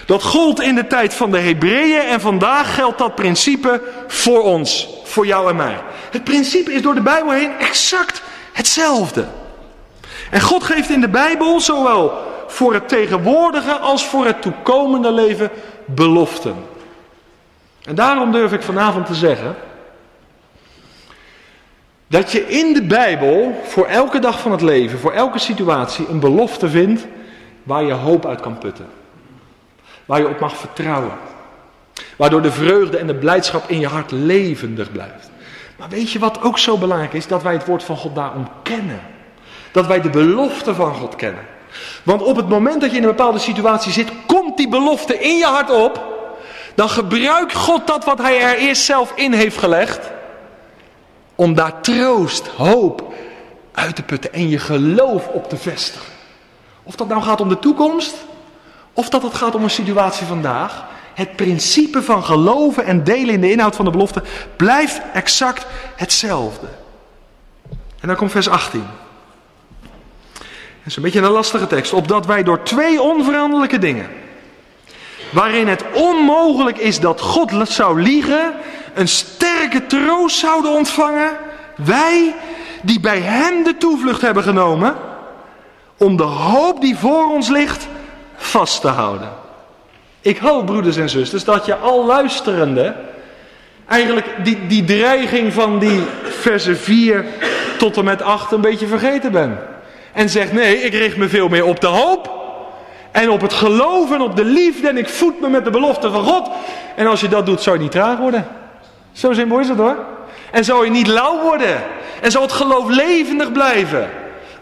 dat gold in de tijd van de Hebreeën en vandaag geldt dat principe voor ons, voor jou en mij. Het principe is door de Bijbel heen exact hetzelfde. En God geeft in de Bijbel zowel voor het tegenwoordige als voor het toekomende leven beloften. En daarom durf ik vanavond te zeggen dat je in de Bijbel voor elke dag van het leven, voor elke situatie een belofte vindt waar je hoop uit kan putten. Waar je op mag vertrouwen. Waardoor de vreugde en de blijdschap in je hart levendig blijft. Maar weet je wat ook zo belangrijk is? Dat wij het woord van God daarom kennen. Dat wij de belofte van God kennen. Want op het moment dat je in een bepaalde situatie zit, komt die belofte in je hart op. Dan gebruikt God dat wat hij er eerst zelf in heeft gelegd. Om daar troost, hoop uit te putten en je geloof op te vestigen. Of dat nou gaat om de toekomst, of dat het gaat om een situatie vandaag. Het principe van geloven en delen in de inhoud van de belofte blijft exact hetzelfde. En dan komt vers 18. Dat is een beetje een lastige tekst. Opdat wij door twee onveranderlijke dingen, waarin het onmogelijk is dat God zou liegen, een sterke troost zouden ontvangen. Wij die bij Hem de toevlucht hebben genomen, om de hoop die voor ons ligt vast te houden. Ik hoop, broeders en zusters, dat je al luisterende eigenlijk die, die dreiging van die versen 4 tot en met 8 een beetje vergeten bent. En zegt nee, ik richt me veel meer op de hoop. En op het geloof en op de liefde. En ik voed me met de belofte van God. En als je dat doet, zou je niet traag worden. Zo simpel is het hoor. En zou je niet lauw worden. En zal het geloof levendig blijven.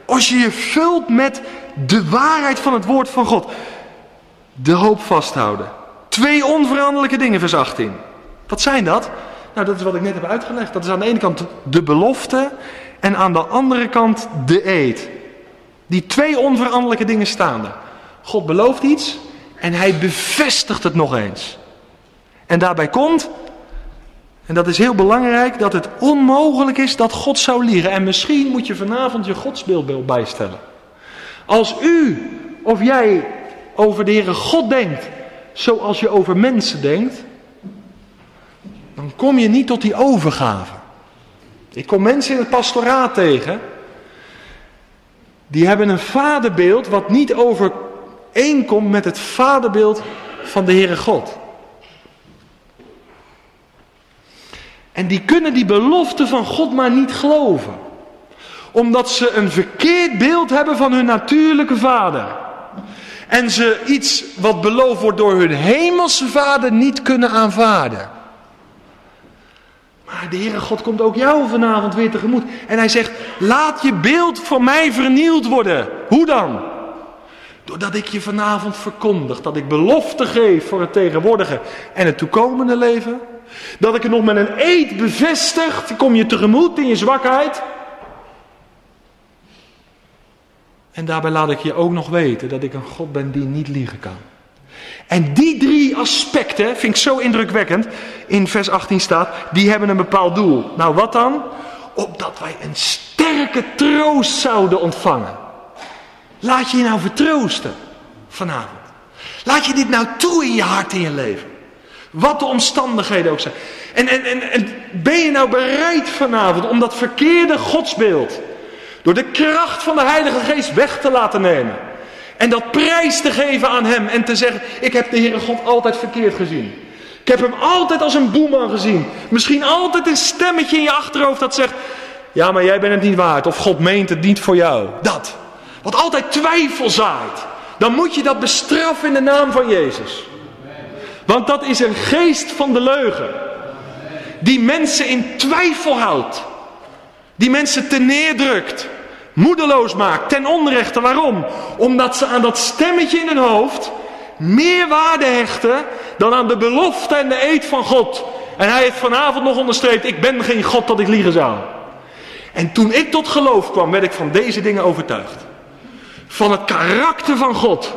Als je je vult met de waarheid van het woord van God. De hoop vasthouden. Twee onveranderlijke dingen, vers 18. Wat zijn dat? Nou, dat is wat ik net heb uitgelegd. Dat is aan de ene kant de belofte en aan de andere kant de eed. Die twee onveranderlijke dingen staan er. God belooft iets en hij bevestigt het nog eens. En daarbij komt, en dat is heel belangrijk, dat het onmogelijk is dat God zou liegen. En misschien moet je vanavond je godsbeeld bijstellen. Als u of jij over de Heere God denkt zoals je over mensen denkt, dan kom je niet tot die overgave. Ik kom mensen in het pastoraat tegen die hebben een vaderbeeld wat niet over overeenkomt met het vaderbeeld van de Heere God. En die kunnen die belofte van God maar niet geloven. Omdat ze een verkeerd beeld hebben van hun natuurlijke vader. En ze iets wat beloofd wordt door hun hemelse vader niet kunnen aanvaarden. Maar de Heere God komt ook jou vanavond weer tegemoet. En hij zegt, laat je beeld van mij vernield worden. Hoe dan? Doordat ik je vanavond verkondig, dat ik belofte geef voor het tegenwoordige en het toekomende leven. Dat ik het nog met een eed bevestig, kom je tegemoet in je zwakheid. En daarbij laat ik je ook nog weten dat ik een God ben die niet liegen kan. En die drie aspecten, vind ik zo indrukwekkend, in vers 18 staat, die hebben een bepaald doel. Nou wat dan? Opdat wij een sterke troost zouden ontvangen. Laat je je nou vertroosten vanavond. Laat je dit nou toe in je hart, in je leven. Wat de omstandigheden ook zijn. En, en, en, en ben je nou bereid vanavond om dat verkeerde godsbeeld door de kracht van de Heilige Geest weg te laten nemen. En dat prijs te geven aan Hem en te zeggen, ik heb de Heere God altijd verkeerd gezien. Ik heb Hem altijd als een boeman gezien. Misschien altijd een stemmetje in je achterhoofd dat zegt, ja maar jij bent het niet waard. Of God meent het niet voor jou. Dat. Wat altijd twijfel zaait. Dan moet je dat bestraffen in de naam van Jezus. Want dat is een geest van de leugen. Die mensen in twijfel houdt. Die mensen te neerdrukt. Moedeloos maakt. Ten onrechte. Waarom? Omdat ze aan dat stemmetje in hun hoofd meer waarde hechten dan aan de belofte en de eed van God. En hij heeft vanavond nog onderstreept, ik ben geen God dat ik liegen zou. En toen ik tot geloof kwam, werd ik van deze dingen overtuigd. Van het karakter van God.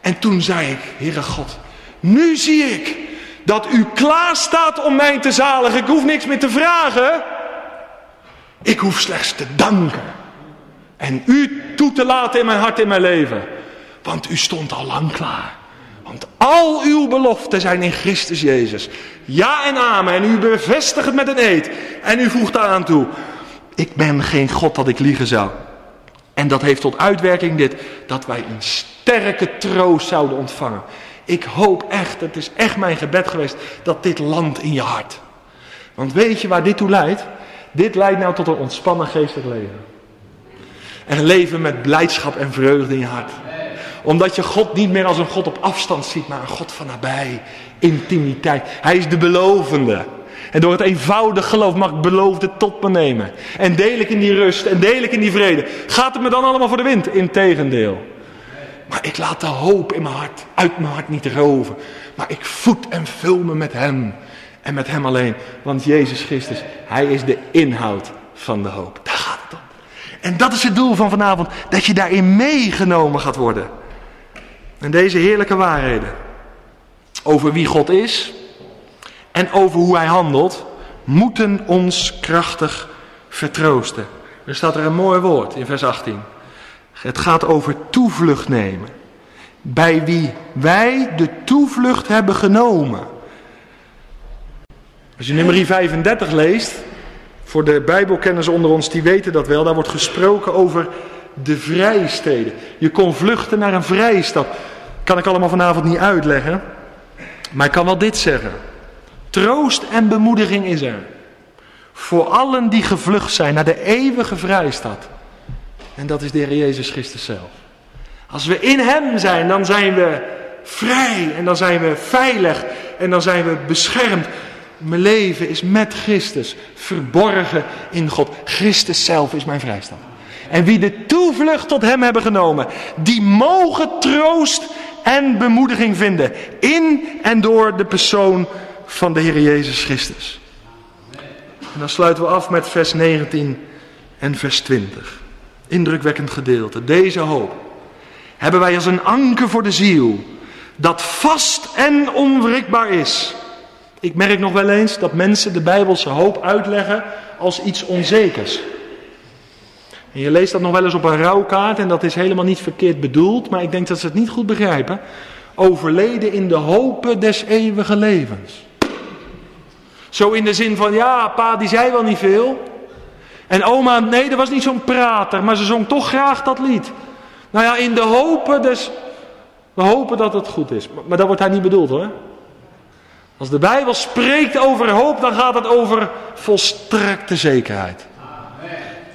En toen zei ik, Heere God, nu zie ik dat u klaar staat om mij te zaligen. Ik hoef niks meer te vragen. Ik hoef slechts te danken. En u toe te laten in mijn hart, in mijn leven. Want u stond al lang klaar. Want al uw beloften zijn in Christus Jezus. Ja en amen. En u bevestigt het met een eed. En u voegt daaraan toe. Ik ben geen God dat ik liegen zou. En dat heeft tot uitwerking dit. Dat wij een sterke troost zouden ontvangen. Ik hoop echt, het is echt mijn gebed geweest, dat dit landt in je hart. Want weet je waar dit toe leidt? Dit leidt nou tot een ontspannen geestelijk leven. En leven met blijdschap en vreugde in je hart. Omdat je God niet meer als een God op afstand ziet, maar een God van nabij. Intimiteit. Hij is de belovende. En door het eenvoudig geloof mag ik beloofde tot me nemen. En deel ik in die rust en deel ik in die vrede. Gaat het me dan allemaal voor de wind? Integendeel. Maar ik laat de hoop in mijn hart, uit mijn hart niet roven. Maar ik voed en vul me met Hem. En met Hem alleen. Want Jezus Christus, Hij is de inhoud van de hoop. Daar gaat het om. En dat is het doel van vanavond. Dat je daarin meegenomen gaat worden. En deze heerlijke waarheden. Over wie God is. En over hoe Hij handelt. Moeten ons krachtig vertroosten. Er staat er een mooi woord in vers 18. Het gaat over toevlucht nemen. Bij wie wij de toevlucht hebben genomen. Als je nummer 35 leest, voor de Bijbelkenners onder ons, die weten dat wel, daar wordt gesproken over de vrijsteden. Je kon vluchten naar een vrije stad. Kan ik allemaal vanavond niet uitleggen. Maar ik kan wel dit zeggen. Troost en bemoediging is er. Voor allen die gevlucht zijn naar de eeuwige vrijstad. En dat is de Heer Jezus Christus zelf. Als we in Hem zijn, dan zijn we vrij en dan zijn we veilig en dan zijn we beschermd. Mijn leven is met Christus, verborgen in God. Christus zelf is mijn vrijstand. En wie de toevlucht tot Hem hebben genomen, die mogen troost en bemoediging vinden. In en door de persoon van de Heer Jezus Christus. En dan sluiten we af met vers 19 en vers 20 indrukwekkend gedeelte. Deze hoop hebben wij als een anker voor de ziel, dat vast en onwrikbaar is. Ik merk nog wel eens dat mensen de Bijbelse hoop uitleggen als iets onzekers. En je leest dat nog wel eens op een rouwkaart en dat is helemaal niet verkeerd bedoeld, maar ik denk dat ze het niet goed begrijpen. Overleden in de hopen des eeuwige levens. Zo in de zin van, ja, pa die zei wel niet veel, en oma, nee, dat was niet zo'n prater, maar ze zong toch graag dat lied. Nou ja, in de hopen dus... We hopen dat het goed is. Maar dat wordt hij niet bedoeld hoor. Als de Bijbel spreekt over hoop, dan gaat het over volstrekte zekerheid.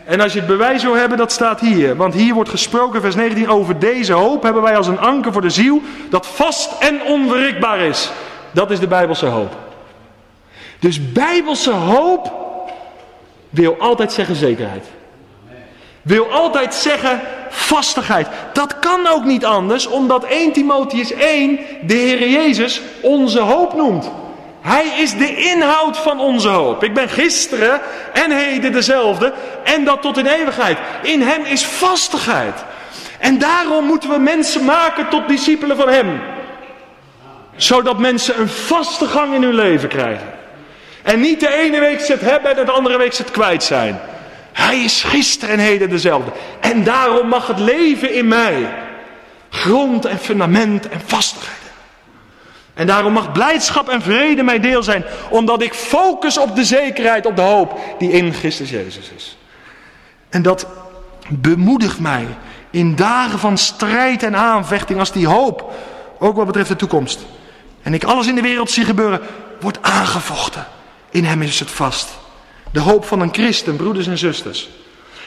En als je het bewijs wil hebben, dat staat hier. Want hier wordt gesproken, vers 19, over deze hoop hebben wij als een anker voor de ziel, dat vast en onwrikbaar is. Dat is de Bijbelse hoop. Dus Bijbelse hoop wil altijd zeggen zekerheid. Wil altijd zeggen vastigheid. Dat kan ook niet anders, omdat 1 Timotheus 1 de Heer Jezus onze hoop noemt. Hij is de inhoud van onze hoop. Ik ben gisteren en heden dezelfde en dat tot in eeuwigheid. In Hem is vastigheid. En daarom moeten we mensen maken tot discipelen van Hem. Zodat mensen een vaste gang in hun leven krijgen. En niet de ene week ze het hebben en de andere week ze het kwijt zijn. Hij is gisteren en heden dezelfde. En daarom mag het leven in mij grond en fundament en vastigheid. En daarom mag blijdschap en vrede mijn deel zijn, omdat ik focus op de zekerheid, op de hoop die in Christus Jezus is. En dat bemoedigt mij in dagen van strijd en aanvechting als die hoop, ook wat betreft de toekomst. En ik alles in de wereld zie gebeuren, wordt aangevochten. In hem is het vast. De hoop van een christen, broeders en zusters,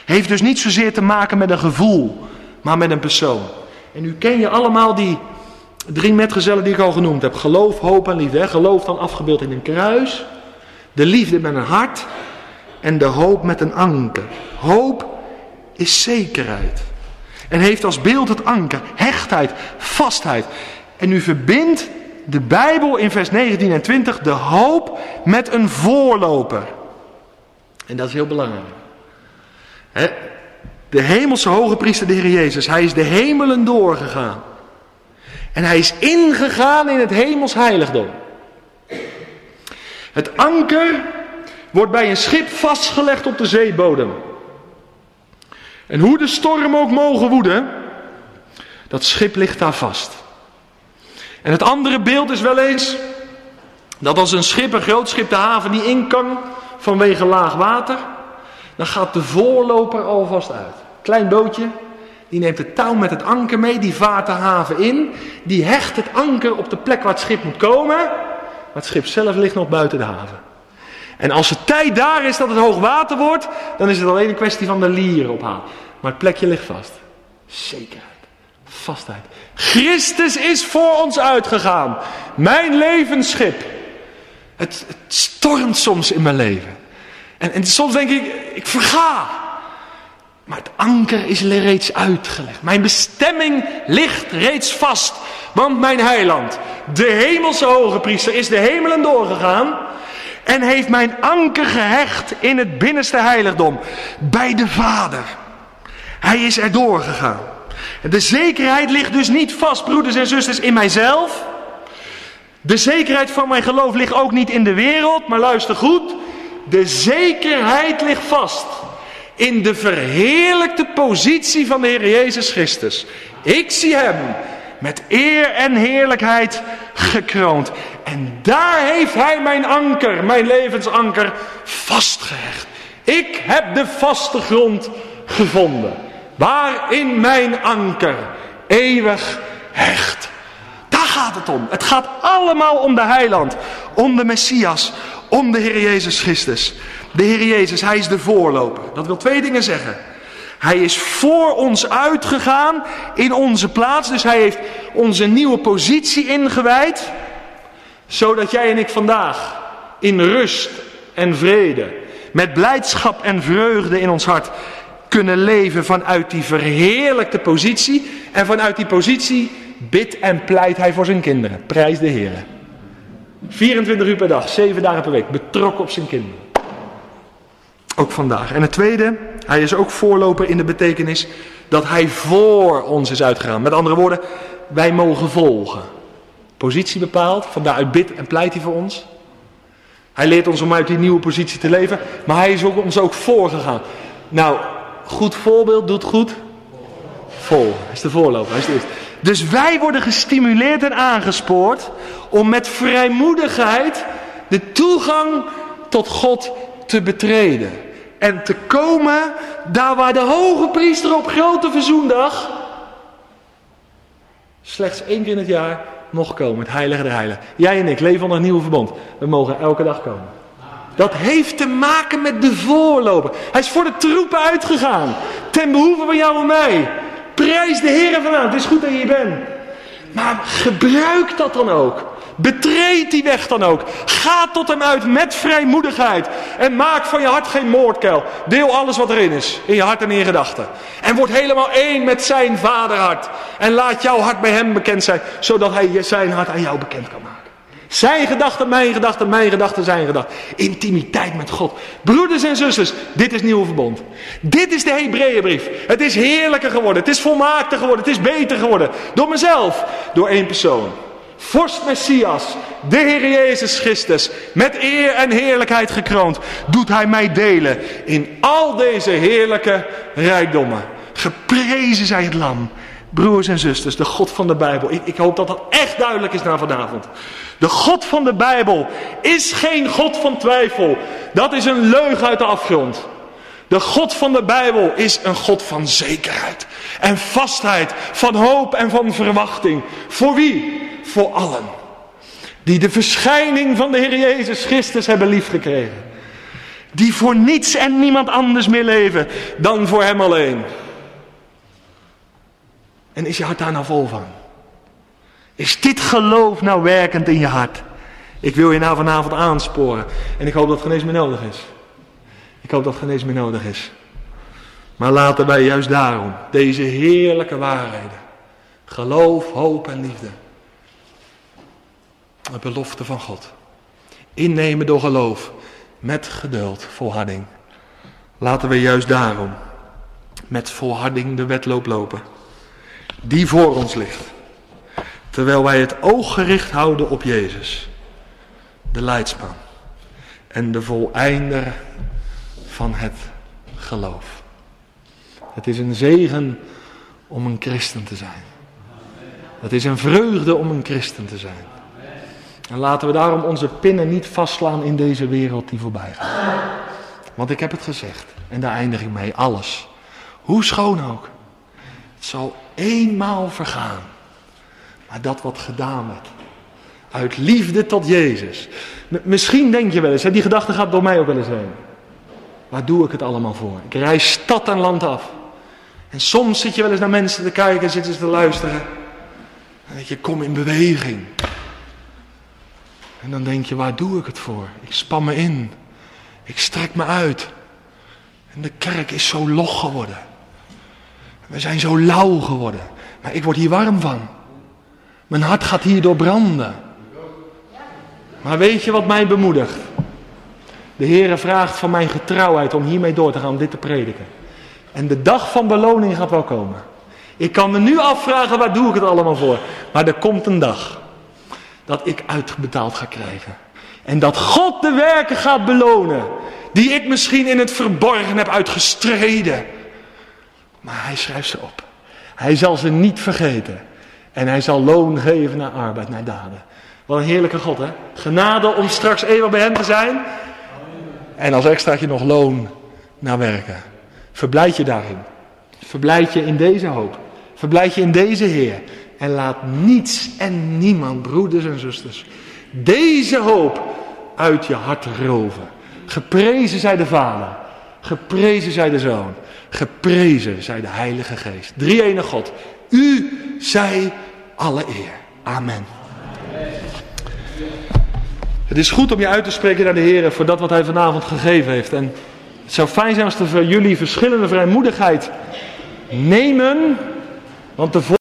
heeft dus niet zozeer te maken met een gevoel, maar met een persoon. En nu ken je allemaal die drie metgezellen die ik al genoemd heb. Geloof, hoop en liefde. Geloof dan afgebeeld in een kruis. De liefde met een hart. En de hoop met een anker. Hoop is zekerheid. En heeft als beeld het anker, hechtheid, vastheid. En u verbindt de Bijbel in vers 19 en 20 de hoop met een voorloper. En dat is heel belangrijk. De hemelse hoge priester, de Heer Jezus, hij is de hemelen doorgegaan. En hij is ingegaan in het hemels heiligdom. Het anker wordt bij een schip vastgelegd op de zeebodem. En hoe de storm ook mogen woeden, dat schip ligt daar vast. En het andere beeld is wel eens dat als een schip, een groot schip, de haven niet in kan vanwege laag water, dan gaat de voorloper alvast uit. Klein bootje, die neemt het touw met het anker mee, die vaart de haven in, die hecht het anker op de plek waar het schip moet komen, maar het schip zelf ligt nog buiten de haven. En als de tijd daar is dat het hoog water wordt, dan is het alleen een kwestie van de lieren ophalen. Maar het plekje ligt vast. Zekerheid. Vastheid. Christus is voor ons uitgegaan. Mijn levensschip. Het, stormt soms in mijn leven. En, en soms denk ik, ik verga. Maar het anker is reeds uitgelegd. Mijn bestemming ligt reeds vast. Want mijn heiland, de hemelse hoge priester, is de hemelen doorgegaan. En heeft mijn anker gehecht in het binnenste heiligdom. Bij de Vader. Hij is er doorgegaan. De zekerheid ligt dus niet vast, broeders en zusters, in mijzelf. De zekerheid van mijn geloof ligt ook niet in de wereld. Maar luister goed. De zekerheid ligt vast in de verheerlijkte positie van de Heer Jezus Christus. Ik zie Hem met eer en heerlijkheid gekroond. En daar heeft Hij mijn anker, mijn levensanker, vastgehecht. Ik heb de vaste grond gevonden, waarin mijn anker eeuwig hecht. Gaat het om. Het gaat allemaal om de heiland, om de Messias, om de Heer Jezus Christus. De Heer Jezus, Hij is de voorloper. Dat wil twee dingen zeggen. Hij is voor ons uitgegaan in onze plaats. Dus Hij heeft onze nieuwe positie ingewijd. Zodat jij en ik vandaag in rust en vrede, met blijdschap en vreugde in ons hart, kunnen leven vanuit die verheerlijkte positie. En vanuit die positie bidt en pleit Hij voor zijn kinderen. Prijs de Heer. 24 uur per dag, 7 dagen per week, betrokken op zijn kinderen. Ook vandaag. En het tweede, hij is ook voorloper in de betekenis dat hij voor ons is uitgegaan. Met andere woorden, wij mogen volgen. Positie bepaald, vandaar bid en pleit hij voor ons. Hij leert ons om uit die nieuwe positie te leven, maar hij is ook, ons ook voorgegaan. Nou, goed voorbeeld doet goed. Vol. Hij is de voorloper. Hij is de eerste. Dus wij worden gestimuleerd en aangespoord om met vrijmoedigheid de toegang tot God te betreden. En te komen daar waar de hoge priester op grote verzoendag slechts één keer in het jaar mocht komen. Het heilige der heiligen. Jij en ik leven onder een nieuwe verbond. We mogen elke dag komen. Dat heeft te maken met de voorloper. Hij is voor de troepen uitgegaan. Ten behoeve van jou en mij. Prijs de Heer vanavond. Het is goed dat je hier bent. Maar gebruik dat dan ook. Betreed die weg dan ook. Ga tot hem uit met vrijmoedigheid. En maak van je hart geen moordkuil. Deel alles wat erin is. In je hart en in je gedachten. En word helemaal één met zijn vaderhart. En laat jouw hart bij hem bekend zijn. Zodat hij zijn hart aan jou bekend kan maken. Zijn gedachten, mijn gedachten, mijn gedachten, zijn gedachten. Intimiteit met God. Broeders en zusters, dit is nieuwe verbond. Dit is de Hebreeënbrief. Het is heerlijker geworden. Het is volmaakter geworden. Het is beter geworden. Door mezelf. Door één persoon. Vorst Messias, de Heer Jezus Christus, met eer en heerlijkheid gekroond, doet Hij mij delen in al deze heerlijke rijkdommen. Geprezen zij het lam. Broers en zusters, de God van de Bijbel. Ik, ik hoop dat dat echt duidelijk is na vanavond. De God van de Bijbel is geen God van twijfel. Dat is een leugen uit de afgrond. De God van de Bijbel is een God van zekerheid en vastheid, van hoop en van verwachting. Voor wie? Voor allen. Die de verschijning van de Heer Jezus Christus hebben liefgekregen. Die voor niets en niemand anders meer leven dan voor Hem alleen. En is je hart daar nou vol van? Is dit geloof nou werkend in je hart? Ik wil je nou vanavond aansporen. En ik hoop dat geen meer nodig is. Ik hoop dat geen meer nodig is. Maar laten wij juist daarom deze heerlijke waarheden. Geloof, hoop en liefde. De belofte van God. Innemen door geloof. Met geduld, volharding. Laten we juist daarom met volharding de wedloop lopen. Die voor ons ligt. Terwijl wij het oog gericht houden op Jezus. De leidsman. En de voleinder van het geloof. Het is een zegen om een christen te zijn. Het is een vreugde om een christen te zijn. En laten we daarom onze pinnen niet vastslaan in deze wereld die voorbij gaat. Want ik heb het gezegd, en daar eindig ik mee, alles. Hoe schoon ook. Het zal eenmaal vergaan. Maar dat wat gedaan werd. Uit liefde tot Jezus. Misschien denk je wel eens, die gedachte gaat door mij ook wel eens heen. Waar doe ik het allemaal voor? Ik reis stad en land af. En soms zit je wel eens naar mensen te kijken, zitten ze te luisteren. En denk je, kom in beweging. En dan denk je, waar doe ik het voor? Ik span me in. Ik strek me uit. En de kerk is zo log geworden. We zijn zo lauw geworden. Maar ik word hier warm van. Mijn hart gaat hierdoor branden. Maar weet je wat mij bemoedigt? De Heere vraagt van mijn getrouwheid om hiermee door te gaan, om dit te prediken. En de dag van beloning gaat wel komen. Ik kan me nu afvragen, waar doe ik het allemaal voor? Maar er komt een dag dat ik uitbetaald ga krijgen. En dat God de werken gaat belonen, die ik misschien in het verborgen heb uitgestreden. Maar hij schrijft ze op. Hij zal ze niet vergeten. En hij zal loon geven naar arbeid, naar daden. Wat een heerlijke God, hè? Genade om straks eeuwig bij hem te zijn. En als extraatje nog loon naar werken. Verblijd je daarin. Verblijd je in deze hoop. Verblijd je in deze Heer. En laat niets en niemand, broeders en zusters, deze hoop uit je hart roven. Geprezen zij de Vader. Geprezen zij de Zoon. Geprezen zij de Heilige Geest. Drie ene God. U zij alle eer. Amen. Het is goed om je uit te spreken naar de Heer voor dat wat Hij vanavond gegeven heeft. En het zou fijn zijn als jullie verschillende vrijmoedigheid nemen. Want de